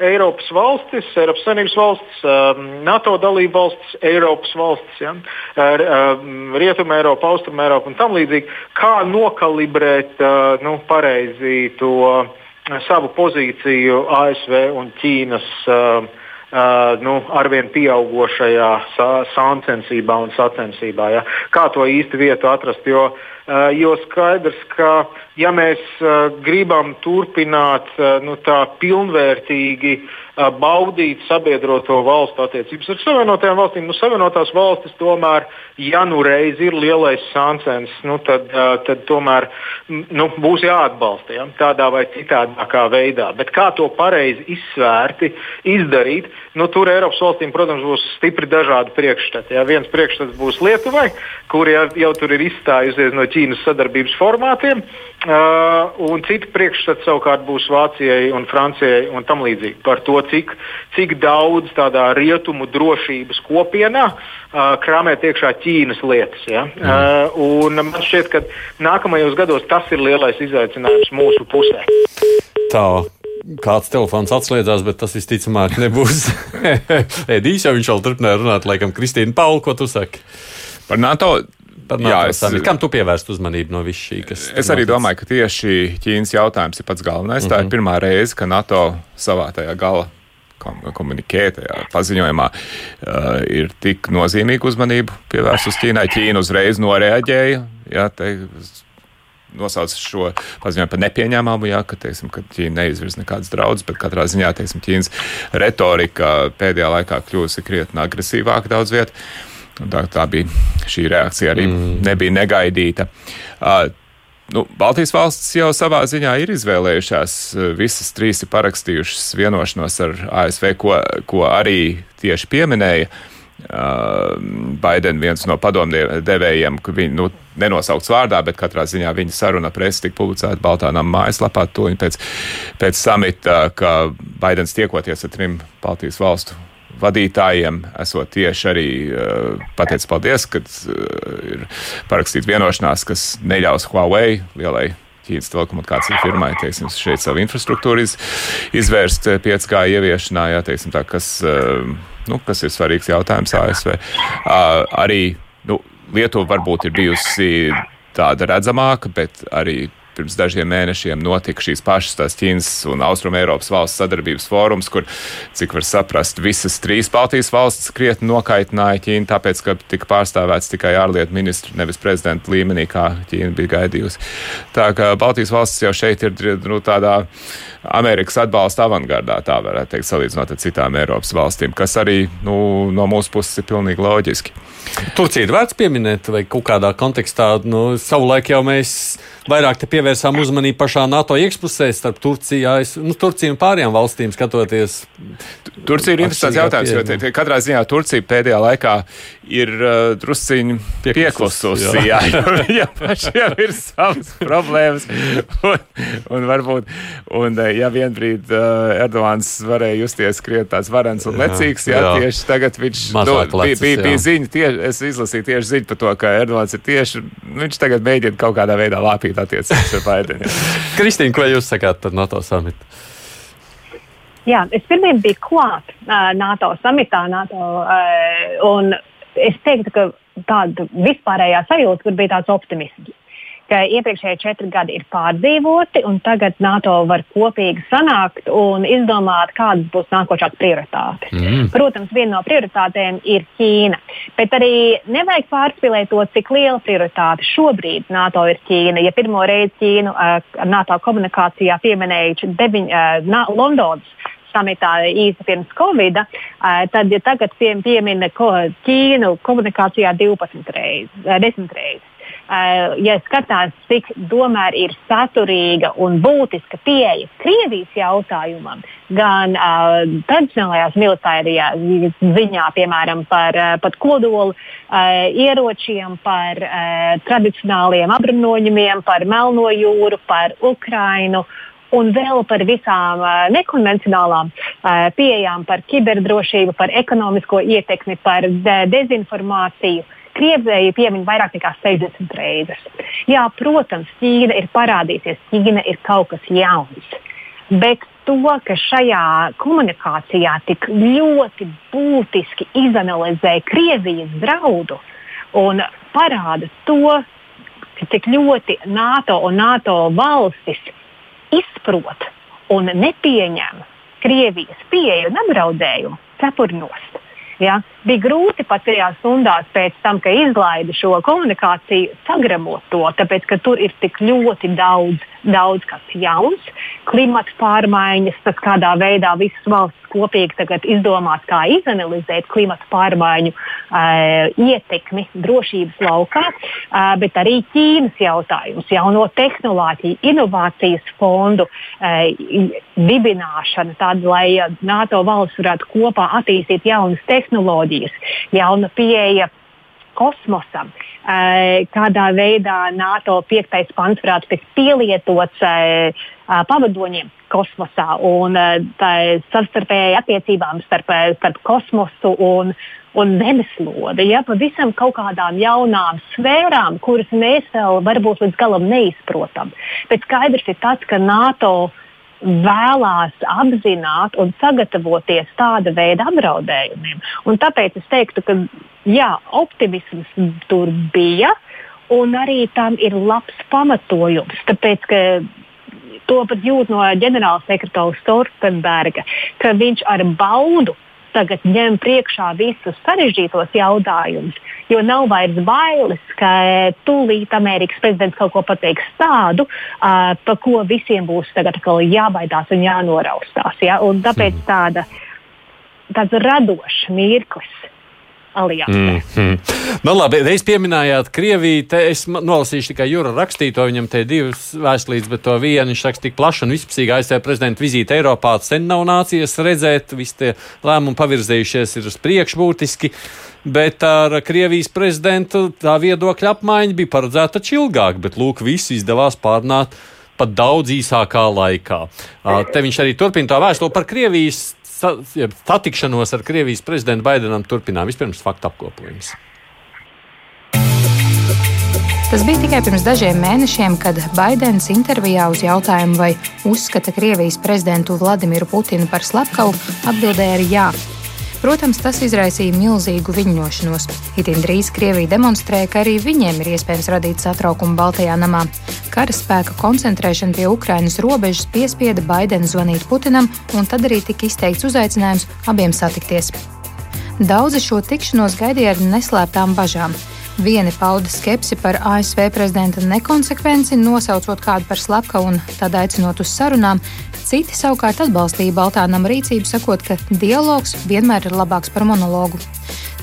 Eiropas valstis, Eiropas Savienības valstis, um, NATO dalību valstis, Eiropas valstis, ja? Um, Rietuma Eiropa, Austruma Eiropa un tam līdzīgi, kā nokalibrēt uh, nu, pareizi to uh, savu pozīciju ASV un Ķīnas uh, Uh, nu, arvien pieaugušajā sa sāncensībā un sacensībā. Ja? Kā to īsti vietu atrast? Jo jo skaidrs, ka ja mēs gribam turpināt nu, tā pilnvērtīgi baudīt sabiedroto valstu attiecības ar savienotajām valstīm. Nu, savienotās valstis tomēr, ja nu reiz ir lielais sāncens, nu, tad, tad tomēr nu, būs jāatbalsta ja? tādā vai citādākā veidā. Bet kā to pareizi izsvērti, izdarīt, nu, tur Eiropas valstīm, protams, būs stipri dažādi priekšstati. Ja? Viens priekšstats būs Lietuvai, kur jau, jau tur ir izstājusies no Ķīnas sadarbības formātiem. Uh, un citi priekšstati savukārt būs Vācijai un Francijai un tam līdzīgi par to, cik, cik daudz tādā rietumu drošības kopienā uh, krāmēt iekšā Ķīnas lietas. Ja? Mm. Man šķiet, ka nākamajos gados tas ir lielais izaicinājums mūsu pusē. Tā. Kāds telefons atslēdzās, bet tas visticamāk nebūs Edijs, jo viņš vēl turpināja runāt, laikam, Kristīna Pauli, ko tu saki? Par NATO Jā, es, Kam tu pievērst uzmanību no viss šī? Es arī domāju, ka tieši Ķīnas jautājums ir pats galvenais. Mm -hmm. Tā ir mhm. pirmā reize, ka NATO savā tajā gala komunikē, tajā paziņojumā uh, ir tik nozīmīgu uzmanību pievērst uz Ķīnai. Ķīna uzreiz noreaģēja. Jā, te, nosauc šo paziņojumu par nepieņēmumu, jā, ka, teiksim, ka Ķīna neizvirz nekādas draudus, bet katrā ziņā teiksim, Ķīnas retorika pēdējā laikā kļūsi krietni agresīvāka daudz vietā. Tā, tā bija šī reakcija, arī mm. nebija negaidīta. Uh, Nu, Baltijas valstis jau savā ziņā ir izvēlējušās, visas trīs ir parakstījušas vienošanos ar ASV, ko, ko arī tieši pieminēja uh, Baidena, viens no padomdevējiem, ka viņi nu, nenosaukts vārdā, bet katrā ziņā viņa saruna presa tika publicēta Baltānām mājaslapā toņi pēc, pēc samita, ka Baidens tiekoties ar trim Baltijas valstu vadītājiem, esot tieši arī uh, pateicis paldies, ka uh, ir parakstīta vienošanās, kas neļaus Huawei lielai Ķīnas telekomunikāciju firmai, teiksim, šeit savu infrastruktūru iz, izvērst 5G eh, ieviešanā, jā, teiksim, tā, kas, nu, kas ir svarīgs jautājums ASV. Arī nu, Lietuva varbūt ir bijusi tāda redzamāka, bet arī pirms dažiem mēnešiem notika šīs pašas tās Ķīnas un Austrum Eiropas valsts sadarbības fórums, kur, cik var saprast, visas trīs Baltijas valstis krietni nokaitināja Ķīnu, tāpēc, ka tika pārstāvēts tikai ārlietu ministru, nevis prezidenta līmenī, kā Ķīna bija gaidījusi. Tā kā Baltijas valstis jau šeit ir nu, tādā Amerikas atbalsta avangardā, tā varētu teikt, salīdzinot ar citām Eiropas valstīm, kas arī nu, no mūsu puses ir pilnīgi loģiski. Turcija ir vērts pieminēt, vai kaut kādā kontekstā, nu, savulaik jau mēs vairāk pievērsām uzmanību pašā NATO iekšpusē starp Turciju, nu, Turciju un pārējām valstīm skatoties. Turcija ir interesants jautājums, jo te, te, katrā ziņā Turcija pēdējā laikā ir uh, drusciņi pieklususi. Jā, jā pašiem ir savas problēmas. Un, un varbūt, un, uh, ja vienbrīd uh, Erdogans varēja justies krietni tāds varens un lecīgs, jā, jā. tieši tagad viņš nu, bija, bija, bija ziņa, tieši, es izlasīju tieši ziņu par to, ka Erdogans ir tieši, viņš tagad mēģina kaut kādā veidā lāpīt attiecības ar Baidenu. Kristīna, ko jūs sakāt par NATO samitu? Jā, es pirmie biju klāt uh, NATO samitā, NATO, uh, un es teiktu, ka tāda vispārējā sajūta, kur bija tāds optimisms ka iepriekšējie četri gadi ir pārdzīvoti, un tagad NATO var kopīgi sanākt un izdomāt, kādas būs nākošās prioritātes. Mm. Protams, viena no prioritātēm ir Ķīna, bet arī nevajag pārspīlēt to, cik liela prioritāte šobrīd NATO ir Ķīna. Ja pirmo reizi Ķīnu ar NATO komunikācijā pieminējuši uh, Londonas samitā īsi pirms Covid, tad ja tagad pie, piemina ko, Ķīnu komunikācijā 12 reizes, 10 reizes. Uh, ja skatās, cik tomēr ir saturīga un būtiska pieeja Krievijas jautājumam, gan uh, tradicionālajās militārajās ziņā, piemēram, par uh, kodolu uh, ieročiem, par uh, tradicionāliem apbruņojumiem, par Melno jūru, par Ukrainu. Un vēl par visām uh, nekonvencionālām uh, pieejām, par kiberdrošību, par ekonomisko ietekmi, par de dezinformāciju. Uh, Krievija piemin vairāk nekā 60 reizes. Jā, protams, Ķīna ir parādījusies, Ķīna ir kaut kas jauns. Bet to, ka šajā komunikācijā tik ļoti būtiski izanalizē Krievijas draudu un parāda to, cik ļoti NATO un NATO valstis izprot un nepieņem Krievijas pieeju un apdraudējumu cepurnos. Ja? Bija grūti pat tajās stundās pēc tam, kad izlaida šo komunikāciju, sagramot to, tāpēc ka tur ir tik ļoti daudz, daudz kas jauns, klimata pārmaiņas, tas kādā veidā visas valsts kopīgi izdomās, kā izanalizēt klimata pārmaiņu uh, ietekmi drošības laukā, uh, bet arī Ķīnas jautājums, jauno tehnoloģiju, inovācijas fondu uh, dibināšana, tāda, lai NATO valsts varētu kopā attīstīt jaunas tehnoloģijas, jauna pieeja kosmosam, kādā veidā NATO piektais pants varētu tikt pielietots pavadoņiem kosmosā un savstarpējai attiecībām starp, starp kosmosu un, un zemeslodi. Ja, pavisam kaut kādām jaunām sfērām, kuras mēs vēl varbūt līdz galam neizprotam. Bet skaidrs ir tas, ka NATO vēlās apzināt un sagatavoties tāda veida apdraudējumiem. Un tāpēc es teiktu, ka jā, optimisms tur bija, un arī tam ir labs pamatojums. Tāpēc, to pat jūt no ģenerālsekretāra Stoltenberga, ka viņš ar baudu tagad ņem priekšā visus sarežģītos jautājumus, jo nav vairs bailes, ka tūlīt Amerikas prezidents kaut ko pateiks tādu, uh, pa ko visiem būs tagad jābaidās un jānoraustās. Ja? Un tāpēc mhm. tāda, tāds radošs mirklis aliansē. Mm -hmm. nu, labi, reiz pieminējāt Krieviju, es nolasīšu tikai Jūra rakstīto, viņam te divas vēstulītes, bet to vienu viņš raksta tik plaši un vispusīgi ASV prezidenta vizīte Eiropā sen nav nācies redzēt, visi tie lēmumi pavirzējušies ir uz priekšu būtiski. Bet ar Krievijas prezidentu tā viedokļa apmaiņa bija paredzēta ilgāk, bet lūk, visu izdevās pārnāt pat daudz īsākā laikā. Te viņš arī turpina tā vēstuli par Krievijas satikšanos ar Krievijas prezidentu Baidenam turpinām. Vispirms faktu apkopojums. Tas bija tikai pirms dažiem mēnešiem, kad Baidens intervijā uz jautājumu, vai uzskata Krievijas prezidentu Vladimiru Putinu par slepkavu, atbildēja ar jā. Protams, tas izraisīja milzīgu viļņošanos. Itin drīz Krievija demonstrēja, ka arī viņiem ir iespējams radīt satraukumu Baltajā namā. Kara spēka koncentrēšana pie Ukrainas robežas piespieda Baidenu zvanīt Putinam, un tad arī tika izteikts uzaicinājums abiem satikties. Daudzi šo tikšanos gaidīja ar neslēptām bažām. Vieni pauda skepsi par ASV prezidenta nekonsekvenci, nosaucot kādu par slepkavu un tad aicinot uz sarunām. Citi savukārt atbalstīja Baltānam rīcību, sakot, ka dialogs vienmēr ir labāks par monologu.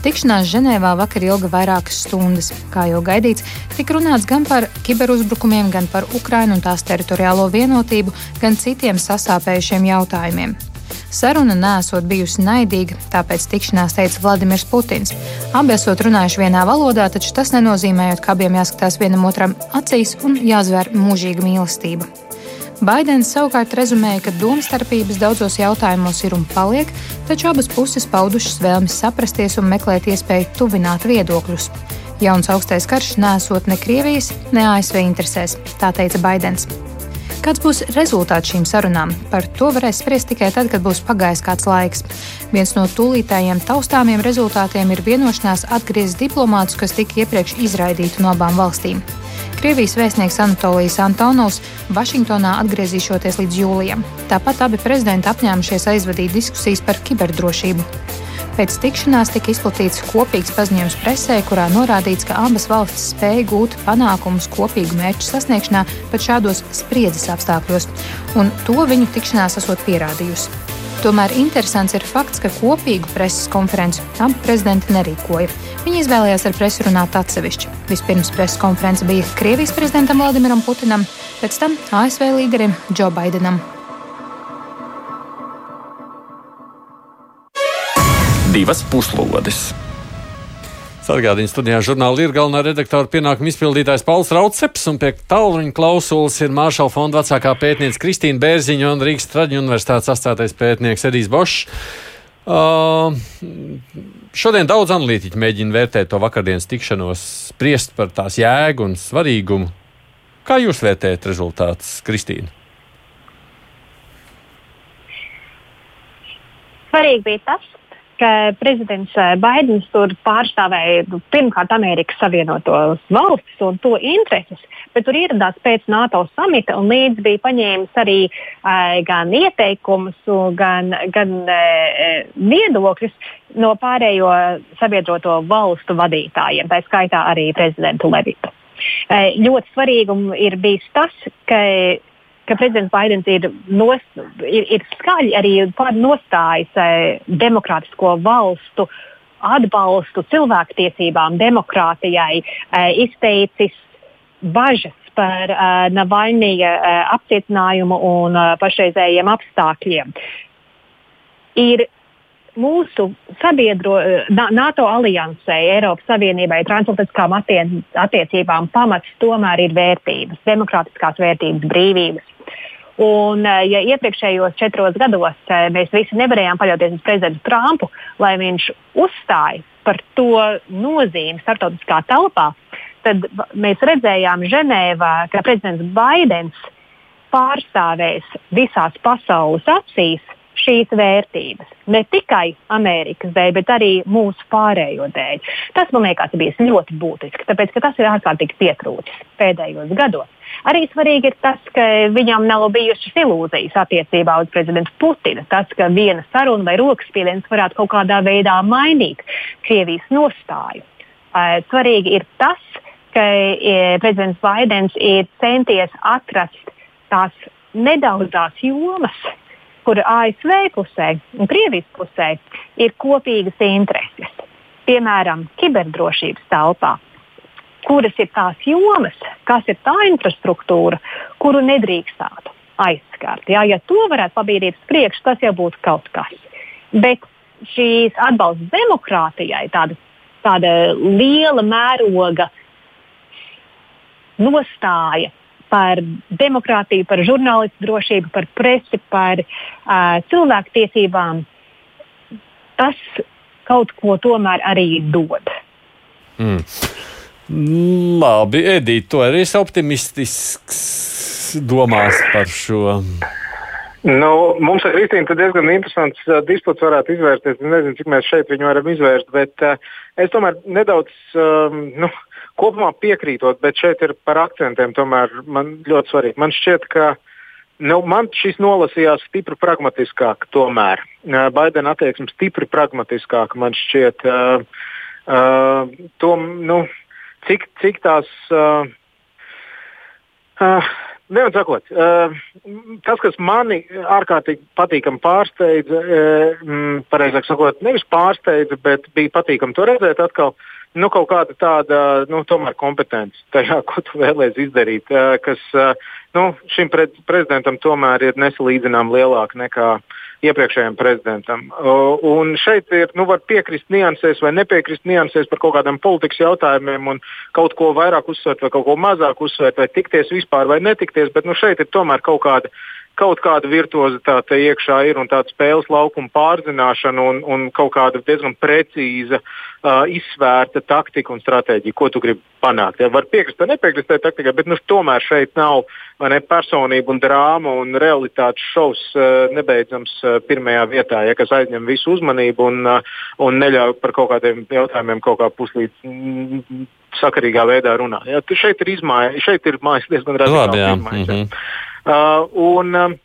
Tikšanās Ženēvā vakar ilga vairākas stundas. Kā jau gaidīts, tika runāts gan par kiberuzbrukumiem, gan par Ukrainu un tās teritoriālo vienotību, gan citiem sasāpējušiem jautājumiem. Saruna nesot bijusi naidīga, tāpēc tikšanās teica Vladimirs Putins. Abi esot runājuši vienā valodā, taču tas nenozīmē, ka abiem jāskatās vienam otram acīs un jāzvēr mūžīga mīlestība. Baidens savukārt rezumēja, ka domstarpības daudzos jautājumos ir un paliek, taču abas puses paudušas vēlmi saprasties un meklēt iespēju tuvināt viedokļus. Jauns augstais karš nesot ne Krievijas, ne ASV interesēs, tā teica Baidens. Kāds būs rezultāts šīm sarunām? Par to varēs spriest tikai tad, kad būs pagājis kāds laiks. Viens no tūlītējiem taustāmiem rezultātiem ir vienošanās atgriezt diplomātus, kas tika iepriekš izraidīti no abām valstīm. Krievijas vēstnieks Anatolijas Antonovs Vašingtonā atgriezīšoties līdz jūlijam. Tāpat abi prezidenti apņēmušies aizvadīt diskusijas par kiberdrošību. Pēc tikšanās tika izplatīts kopīgs paziņojums presē, kurā norādīts, ka abas valstis spēja gūt panākumus kopīgu mērķu sasniegšanā pat šādos spriedzes apstākļos, un to viņu tikšanās esot pierādījusi. Tomēr interesants ir fakts, ka kopīgu preses konferenci abi prezidenti nerīkoja. Viņi izvēlējās ar presi runāt atsevišķi. Vispirms preses konference bija Krievijas prezidentam Vladimiram Putinam, pēc tam ASV līderim Džo Baidenam. Divas puslodes. Sargādījuma studijā žurnāla ir galvenā redaktora pienākuma izpildītājs Pauls Rauceps, un pie tālruņa klausulas ir Māršala fonda vecākā pētniece Kristīna Bērziņa un Rīgas Traģiņu universitātes astātais pētnieks Edijs Bošs. Uh, šodien daudz analītiķi mēģina vērtēt to vakardienas tikšanos, spriest par tās jēgu un svarīgumu. Kā jūs vērtējat rezultātus, Kristīna? Svarīgi bija tas, ka prezidents Baidens tur pārstāvēja nu, pirmkārt Amerikas Savienotos valstis un to intereses, bet tur ieradās pēc NATO samita un līdz bija paņēmis arī uh, gan ieteikumus, gan, gan uh, viedokļus no pārējo sabiedroto valstu vadītājiem, tā skaitā arī prezidentu Levitu. Ļoti svarīgi ir bijis tas, ka ka prezidents Baidens ir, nos, ir, ir skaļi arī nostājis eh, demokrātisko valstu atbalstu cilvēktiesībām, demokrātijai, eh, izteicis bažas par uh, Navaļnija apcietinājumu un pašreizējiem apstākļiem. Ir mūsu sabiedro, NATO aliansē, Eiropas Savienībai, transatlantiskām attiecībām pamats tomēr ir vērtības, demokrātiskās vērtības, brīvības. Un, eh, ja iepriekšējos četros gados eh, mēs visi nevarējām paļauties uz prezidentu Trumpu, lai viņš uzstāja par to nozīmi starptautiskā telpā, tad mēs redzējām Ženēvā, ka prezidents Baidens pārstāvēs visās pasaules acīs šīs vērtības. Ne tikai Amerikas dēļ, bet arī mūsu pārējo dēļ. Tas man liekas bijis ļoti būtiski, tāpēc ka tas ir ārkārtīgi pietrūcis pēdējos gados. Arī svarīgi ir tas, ka viņam nav bijušas ilūzijas attiecībā uz prezidentu Putinu. Tas, ka viena saruna vai rokas spiediens varētu kaut kādā veidā mainīt Krievijas nostāju. Svarīgi ir tas, ka prezidents Baidens ir centies atrast tās nedaudzās jomas, kur ASV pusē un Krievijas pusē ir kopīgas intereses. Piemēram, kiberdrošības telpā kuras ir tās jomas, kas ir tā infrastruktūra, kuru nedrīkstētu aizskart. Jā, ja to varētu pabīdīt uz priekšu, tas jau būtu kaut kas. Bet šīs atbalsts demokrātijai, tāda, tāda liela mēroga nostāja par demokrātiju, par žurnālistu drošību, par presi, par uh, cilvēktiesībām, tas kaut ko tomēr arī dod. Mm. Labi, Edita, tu arī esi optimistisks domās par šo. Nu, mums ar Kristīnu diezgan interesants uh, disputs varētu izvērsties. Es nezinu, cik mēs šeit viņu varam izvērst, bet uh, es tomēr nedaudz um, nu, kopumā piekrītot, bet šeit ir par akcentiem tomēr man ļoti svarīgi. Man šķiet, ka nu, man šis nolasījās stipri pragmatiskāk tomēr. Baidena attieksme stipri pragmatiskāka man šķiet. Uh, uh, tom, nu, cik, cik tās. Uh, uh, Vienmēr sakot, tas, kas mani ārkārtīgi patīkami pārsteidza, pareizāk sakot, nevis pārsteidza, bet bija patīkami to redzēt atkal, nu, kaut kāda tāda nu, kompetence tajā, ko tu vēlēsies izdarīt, kas nu, šim pre prezidentam tomēr ir nesalīdzinām lielāka nekā iepriekšējiem prezidentam. Un šeit ir, nu, var piekrist niansēs vai nepiekrist niansēs par kaut kādiem politikas jautājumiem un kaut ko vairāk uzsvērt vai kaut ko mazāk uzsvērt vai tikties vispār vai netikties, bet nu, šeit ir tomēr kaut kāda kaut kāda virtuozitāte iekšā ir un tāda spēles laukuma pārzināšana un, un kaut kāda diezgan precīza, uh, izsvērta taktika un stratēģija, ko tu gribi panākt. Ja, var piekrist vai nepiekrist tai taktikai, bet nu, tomēr šeit nav ne, personība un drāma un realitātes šovs uh, nebeidzams uh, pirmajā vietā, ja, kas aizņem visu uzmanību un, uh, un neļauj par kaut kādiem jautājumiem kaut kā puslīdz. Mm, sakarīgā veidā runāt. Ja, šeit ir izmaiņas, šeit ir mājas diezgan radikāli. Uh, un, uh,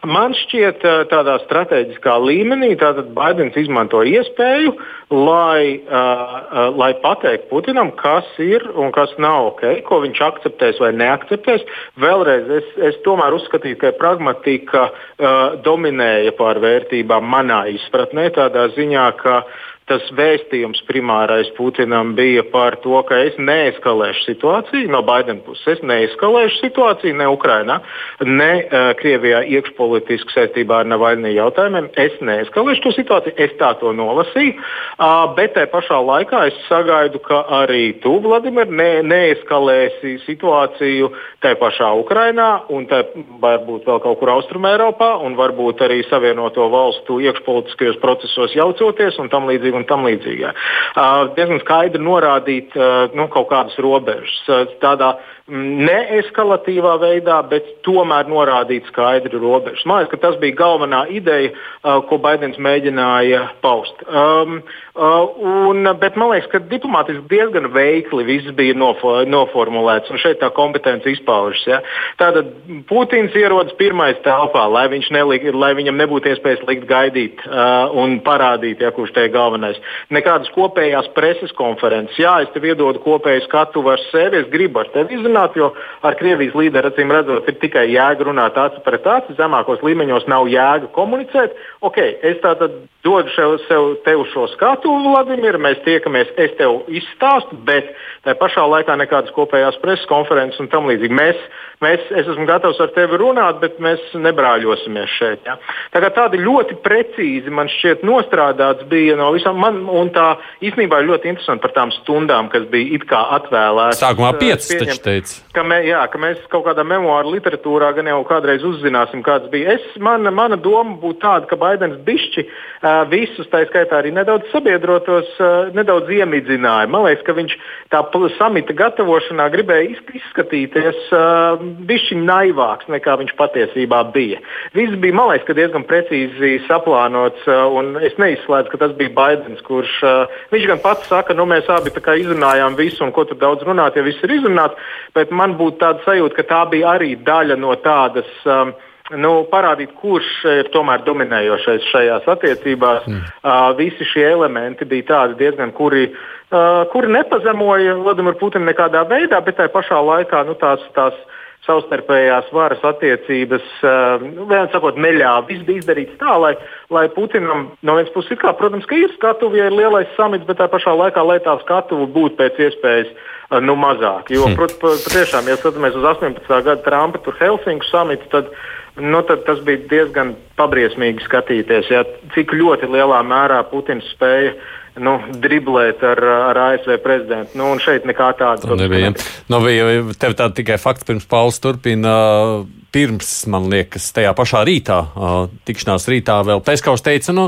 Man šķiet, uh, tādā strateģiskā līmenī Baidens izmanto iespēju, lai, uh, uh, lai pateiktu Putinam, kas ir un kas nav ok, ko viņš akceptēs vai neakceptēs. Vēlreiz es, es tomēr uzskatītu, ka pragmatika uh, dominēja pār vērtībām manā izpratnē, tādā ziņā, ka uh, tas vēstījums primārais Putinam bija par to, ka es neeskalēšu situāciju no Baidena puses. Es neeskalēšu situāciju ne Ukrainā, ne uh, Krievijā iekšpolitiski saistībā ar Navaļnī jautājumiem. Es neeskalēšu to situāciju, es tā to nolasīju, uh, bet tajā pašā laikā es sagaidu, ka arī tu, Vladimir, ne, neeskalēsi situāciju tajā pašā Ukrainā un tā varbūt vēl kaut kur Austrumē Eiropā un varbūt arī Savienoto valstu iekšpolitiskajos procesos jaucoties un tam līdzīgi un tam līdzīgi. Uh, diezgan skaidri norādīt nu, kaut kādas robežas. Tādā neeskalatīvā veidā, bet tomēr norādīt skaidru robežu. Man liekas, ka tas bija galvenā ideja, uh, ko Baidens mēģināja paust. Um, uh, un, bet man liekas, ka diplomātiski diezgan veikli viss bija nofo, noformulēts, un šeit tā kompetence izpaužas. Ja? Tātad Putins ierodas pirmais telpā, lai, nelik, lai viņam nebūtu iespējas likt gaidīt uh, un parādīt, ja, kurš te ir galvenais. Nekādas kopējās preses konferences. Jā, es tev iedodu kopēju skatu ar sevi, es gribu ar tevi izrunāt runāt, jo ar Krievijas līderi acīm redzot, ir tikai jēga runāt acu pret acu, zemākos līmeņos nav jēga komunicēt. Ok, es tātad dodu sev, sev tev šo skatu, Vladimir, mēs tiekamies, es tev izstāstu, bet tā pašā laikā nekādas kopējās preses konferences un tam līdzīgi. Mēs, mēs, es esmu gatavs ar tevi runāt, bet mēs nebrāļosimies šeit. Ja? Tā kā tādi ļoti precīzi man šķiet nostrādāts bija no visām, man, un tā īstenībā ir ļoti interesanti par tām stundām, kas bija it kā atvēlētas. Sākumā piecas taču teica. Ka, mē, jā, ka mēs kaut kādā memoāru literatūrā gan jau kādreiz uzzināsim, kāds bija. Es, mana, mana doma būtu tāda, ka Baidens bišķi uh, visus, tā skaitā arī nedaudz sabiedrotos, uh, nedaudz iemidzināja. Man liekas, ka viņš tā samita gatavošanā gribēja izskatīties uh, bišķi naivāks nekā viņš patiesībā bija. Viss bija, man liekas, diezgan precīzi saplānots, uh, un es neizslēdzu, ka tas bija Baidens, kurš uh, viņš gan pats saka, nu mēs abi izrunājām visu, un ko tur daudz runāt, ja viss ir izrunāts bet man būtu tāda sajūta, ka tā bija arī daļa no tādas. Um, nu, parādīt, kurš ir tomēr dominējošais šajās attiecībās. Mm. Uh, visi šie elementi bija tādi diezgan, kuri, uh, kuri nepazemoja Vladimiru Putinu nekādā veidā, bet tajā pašā laikā nu, tās, tās savstarpējās varas attiecības, uh, vienā sakot, neļāva. Viss bija izdarīts tā, lai, lai Putinam no vienas puses, kā, protams, ka ir skatuve, ja ir lielais samits, bet tajā pašā laikā, lai tā skatuve būtu pēc iespējas nu, mazāk. Jo, hm. patiešām, ja skatāmies uz 18. gada Trumpa Helsinku samitu, tad, nu, tad tas bija diezgan pabriesmīgi skatīties, ja, cik ļoti lielā mērā Putins spēja nu, driblēt ar, ar ASV prezidentu. Nu, šeit nekā tāda nebija. Nu, bija tev tā tikai fakts pirms Pauls turpina. Uh, pirms, man liekas, tajā pašā rītā, uh, tikšanās rītā, vēl Peskaus teica, nu,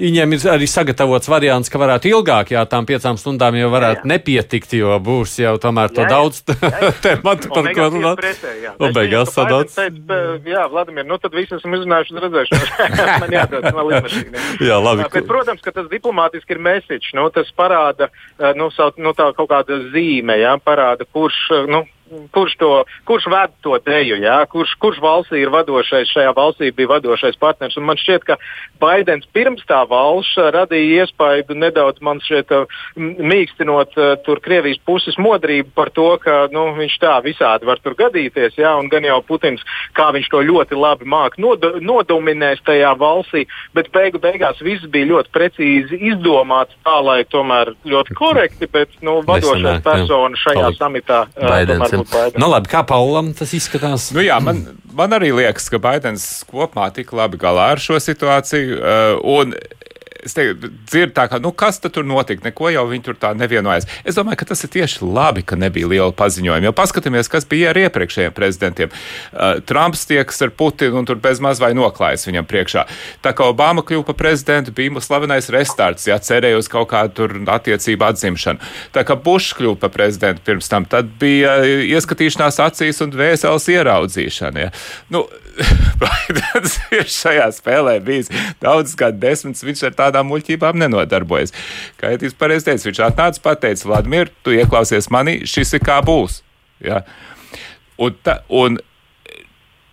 viņiem ir arī sagatavots variants, ka varētu ilgāk, jā, tām piecām stundām jau varētu jā, jā. nepietikt, jo būs jau tomēr to jā, daudz tematu, par ko runāt. Un beigās sadāts. Jā, Vladimir, nu tad visi esam izrunājuši redzēšanos. man jādod, man līdmašīna. jā, labi. Bet, protams, ka tas diplomātiski ir message, nu, tas parāda, nu, savu, nu, kaut kāda zīme, jā, parāda, kurš, nu, kurš, to, kurš ved to deju, jā? kurš, kurš valstī ir vadošais, šajā valstī bija vadošais partners. Un man šķiet, ka Baidens pirms tā valsts radīja iespaidu nedaudz man šķiet mīkstinot uh, tur Krievijas puses modrību par to, ka nu, viņš tā visādi var tur gadīties, jā? un gan jau Putins, kā viņš to ļoti labi māk nodo, nodominēs tajā valstī, bet beigu beigās viss bija ļoti precīzi izdomāts tā, lai tomēr ļoti korekti, bet nu, vadošais persona šajā samitā uh, Nu, labi, kā Paulam tas izskatās? Nu, jā, man, man arī liekas, ka Baidens kopumā tik labi galā ar šo situāciju. Uh, es dzirdu tā, ka, nu, kas tur notika, neko jau viņi tur tā nevienojas. Es domāju, ka tas ir tieši labi, ka nebija liela paziņojuma. Jo paskatieties, kas bija ar iepriekšējiem prezidentiem. Uh, Trumps tieks ar Putinu un tur bez maz vai noklājas viņam priekšā. Tā kā Obama kļuva par prezidentu, bija slavenais restarts, ja cerēja uz kaut kādu tur attiecību atzimšanu. Tā kā Bušs kļuva par prezidentu pirms tam, tad bija ieskatīšanās acīs un dvēseles ieraudzīšana. Ja. Nu, Baidens ir šajā spēlē bijis daudz gadu desmitus, viņš ar tādām muļķībām nenodarbojas. Kā jau jūs pareizi teicāt, viņš atnāca pateica, Vladimir, tu ieklausies manī, šis ir kā būs. Ja? Un, ta, un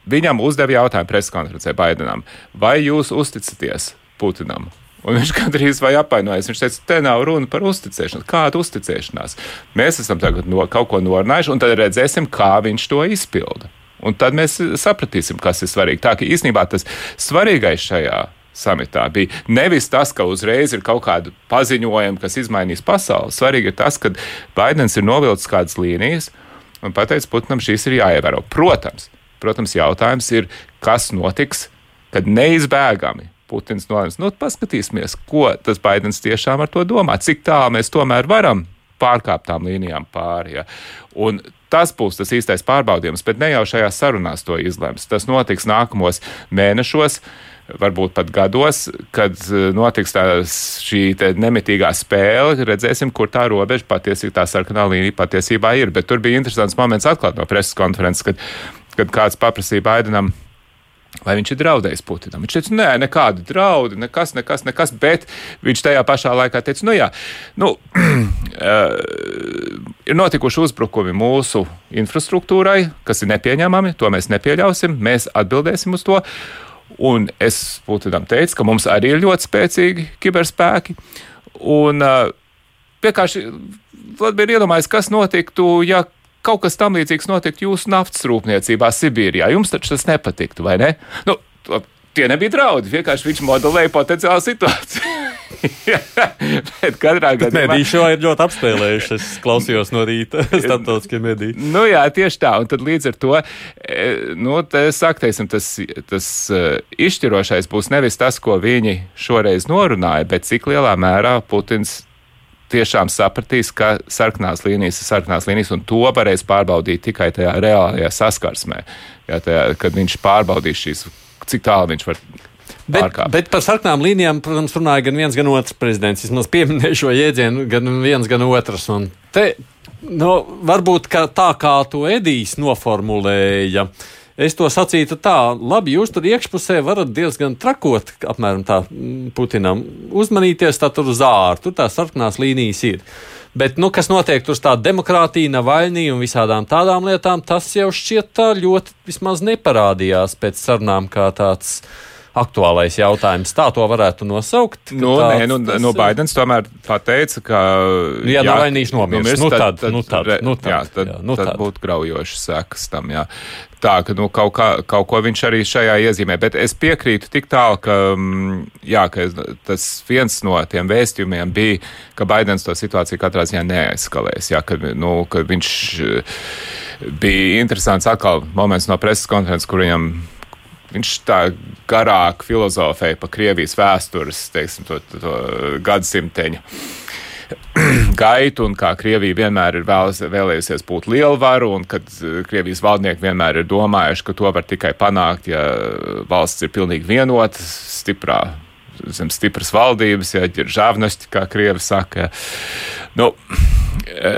viņam uzdeva jautājumu preskonferencē Baidenam, vai jūs uzticaties Putinam? Un viņš gandrīz vai apvainojas. Viņš teica, te nav runa par uzticēšanos. Kāda uzticēšanās? Mēs esam tagad no, kaut ko norunājuši, un tad redzēsim, kā viņš to izpilda. Un tad mēs sapratīsim, kas ir svarīgi. Tā ka īstenībā tas svarīgais šajā samitā bija nevis tas, ka uzreiz ir kaut kāda paziņojuma, kas izmainīs pasauli. Svarīgi ir tas, ka Baidens ir novilcis kādas līnijas un pateicis, Putinam šīs ir jāievēro. Protams, protams, jautājums ir, kas notiks, kad neizbēgami Putins nolēms. Nu, paskatīsimies, ko tas Baidens tiešām ar to domā, cik tālu mēs tomēr varam pārkāpt tām līnijām pāri. Ja. Un Tas būs tas īstais pārbaudījums, bet ne jau šajās sarunās to izlems. Tas notiks nākamos mēnešos. varbūt pat gados, kad eh, notiks tā šī nemitīgā spēle, redzēsim, kur tā robeža patiesībā, tā sarkanā līnija patiesībā ir. Bet tur bija interesants moments atklāt no preses konferences, kad, kad kāds paprasīja Baidenam Vai viņš ir draudējis Putinam? Viņš teica, nē, nekādi draudi, nekas, nekas, nekas, bet viņš tajā pašā laikā teica, nu jā, nu, uh, ir notikuši uzbrukumi mūsu infrastruktūrai, kas ir nepieņemami, to mēs nepieļausim, mēs atbildēsim uz to. Un es Putinam teicu, ka mums arī ir ļoti spēcīgi kiberspēki. Un uh, vienkārši Vladimir iedomājas, kas notiktu, ja kaut kas tam līdzīgs notiktu jūsu naftas rūpniecībā Sibīrijā. Jums taču tas nepatiktu, vai ne? Nu, tie nebija draudi, vienkārši viņš modelēja potenciālu situāciju. bet katrā gadījumā. Mediji šo ir ļoti apspēlējuši. Es klausījos no rīta starptautiskie mediji. Nu jā, tieši tā. Un tad līdz ar to, e, nu, saka, teiksim, tas, tas e, izšķirošais būs nevis tas, ko viņi šoreiz norunāja, bet cik lielā mērā Putins tiešām sapratīs, ka sarkanās līnijas ir sarkanās līnijas, un to varēs pārbaudīt tikai tajā reālajā saskarsmē. Jā, tajā, kad viņš pārbaudīs šīs, cik tālu viņš var. Bet, bet par sarkanām līnijām, protams, runāja gan viens, gan otrs prezidents. Vismaz pieminēju šo jēdzienu, gan viens, gan otrs. Un te, nu, varbūt tā kā to Edijs noformulēja. Uh, Es to sacītu tā, labi, jūs tur iekšpusē varat diezgan trakot, apmēram tā mm, Putinam uzmanīties, tā tur uz ārā, tur tās sarkanās līnijas ir. Bet, nu, kas notiek tur tā demokrātija, Navaļnija un visādām tādām lietām, tas jau šķiet tā ļoti vismaz neparādījās pēc sarunām kā tāds aktuālais jautājums. Tā to varētu nosaukt. Nu, tā, nē, nu, tas, nu, Baidens tomēr pateica, ka. Nu, ja jā, Navaļnīs nomirst, nu, tad, tad, nu, tad, nu, tad, jā, tad, jā, nu, tad, tad būtu graujošas sekas tam. Jā tā, ka nu, kaut, kā, kaut ko viņš arī šajā iezīmē. Bet es piekrītu tik tālu, ka, mm, jā, ka tas viens no tiem vēstījumiem bija, ka Baidens to situāciju katrā ziņā neaizskalēs. Jā, ka, nu, ka viņš eh, bija interesants atkal moments no preses konferences, kur viņam viņš tā garāk filozofēja par Krievijas vēstures, teiksim, to, to, to gadsimteņu gaitu un kā Krievija vienmēr ir vēlas, vēlējusies būt lielvaru un kad eh, Krievijas valdnieki vienmēr ir domājuši, ka to var tikai panākt, ja valsts ir pilnīgi vienota, stiprā. Zem stipras valdības, ja ir žāvnosti, kā krievi saka. Nu, e,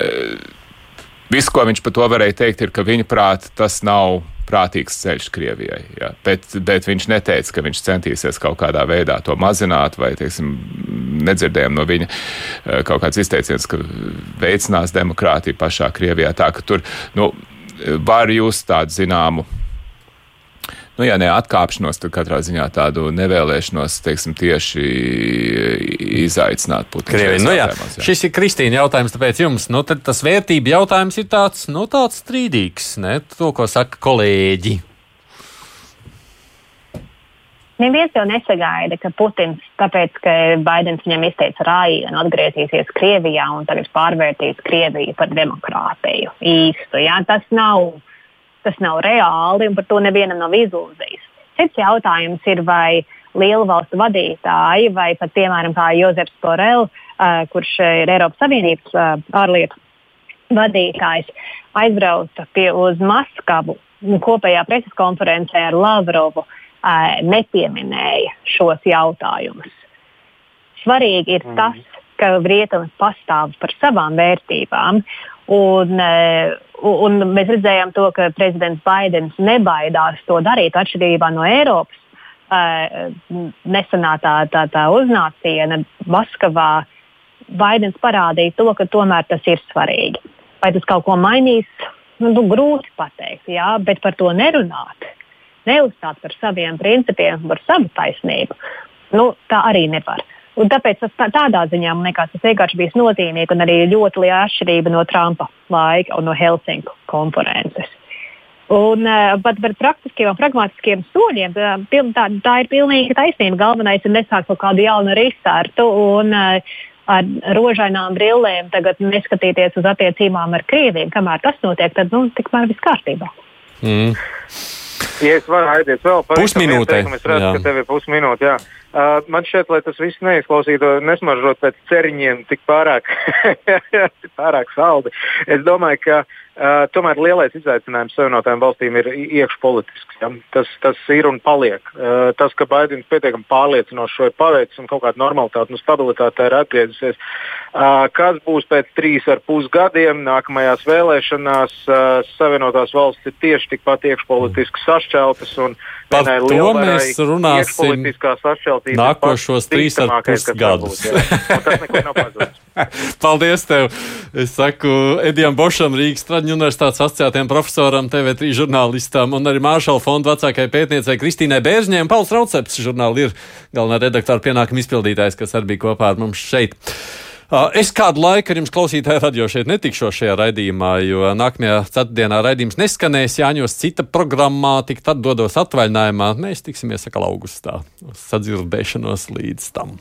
viss, ko viņš par to varēja teikt, ir, ka viņa prāta tas nav prātīgs ceļš Krievijai. Jā. Bet, bet viņš neteica, ka viņš centīsies kaut kādā veidā to mazināt, vai teiksim, nedzirdējām no viņa eh, kaut kāds izteiciens, ka veicinās demokrātiju pašā Krievijā. Tā ka tur nu, var just tādu zināmu nu, ja ne atkāpšanos, tad katrā ziņā tādu nevēlēšanos, teiksim, tieši izaicināt Putinu. Krievija, nu jā, jā. Šis ir Kristīna jautājums, tāpēc jums, nu, tas vērtība jautājums ir tāds, nu, tāds strīdīgs, ne, to, ko saka kolēģi. Neviens jau nesagaida, ka Putins, tāpēc, ka Baidens viņam izteica rājienu, atgriezīsies Krievijā un tagad pārvērtīs Krieviju par demokrātiju īstu. Jā? Tas nav tas nav reāli un par to nevienam nav izlūzījis. Cits jautājums ir, vai lielu valstu vadītāji, vai pat piemēram Jozefs Borel, uh, kurš ir Eiropas Savienības uh, ārlietu vadītājs, aizbrauca pie uz Maskavu kopējā preses konferencē ar Lavrovu, uh, nepieminēja šos jautājumus. Svarīgi ir mm. tas, ka rietums pastāv par savām vērtībām. Un, Un mēs redzējām to, ka prezidents Baidens nebaidās to darīt atšķirībā no Eiropas. Uh, nesenā tā, tā, tā uznāciena Maskavā Baidens parādīja to, ka tomēr tas ir svarīgi. Vai tas kaut ko mainīs? Nu, nu, grūti pateikt, jā, bet par to nerunāt, neuzstāt par saviem principiem, par savu taisnību. Nu, tā arī nevar. Un tāpēc tas tā, tādā ziņā man liekas, tas vienkārši bija nozīmīgi un arī ļoti liela atšķirība no Trumpa laika un no Helsinku konferences. Un, bet par praktiskiem un pragmatiskiem soļiem tā, tā, tā ir pilnīgi taisnība. Galvenais ir nesākt kaut kādu jaunu risārtu un uh, ar rožainām brillēm tagad neskatīties uz attiecībām ar Krieviju. Kamēr tas notiek, tad nu, tikmēr viss kārtībā. Mm. Ja es varu aiziet vēl par pusminūti, es redzu, jā. ka tev ir pusminūte. Man šķiet, lai tas viss neizklausītu, nesmaržot pēc ceriņiem tik pārāk, pārāk saldi. Es domāju, ka Uh, tomēr lielais izaicinājums Savienotajām valstīm ir iekšpolitisks. Ja? Tas, tas ir un paliek. Uh, tas, ka Baidens pietiekami pārliecinoši šo ir paveicis un kaut kāda normalitāte un stabilitāte ir atgriezusies. Uh, kas būs pēc trīs ar pus gadiem nākamajās vēlēšanās? Uh, Savienotās valstis ir tieši tikpat iekšpolitiski sašķeltas un Par to mēs runāsim nākošos trīs ar pus gadus. Paldies tev! Es saku Edijam Bošam, Rīgas Traģiņu universitātes asociētiem profesoram, TV3 žurnālistam un arī Māršala fonda vecākajai pētniecei Kristīnai Bēržņai un Pauls Rauceps žurnāli ir galvenā redaktora pienākuma izpildītājs, kas arī bija kopā ar mums šeit. Es kādu laiku ar jums klausītāju radio šeit netikšos šajā raidījumā, jo nākamajā ceturtdienā raidījums neskanēs Jāņos cita programmā, tik tad dodos atvaļinājumā. Mēs tiksimies atkal augustā. Sadzirdēšanos līdz tam.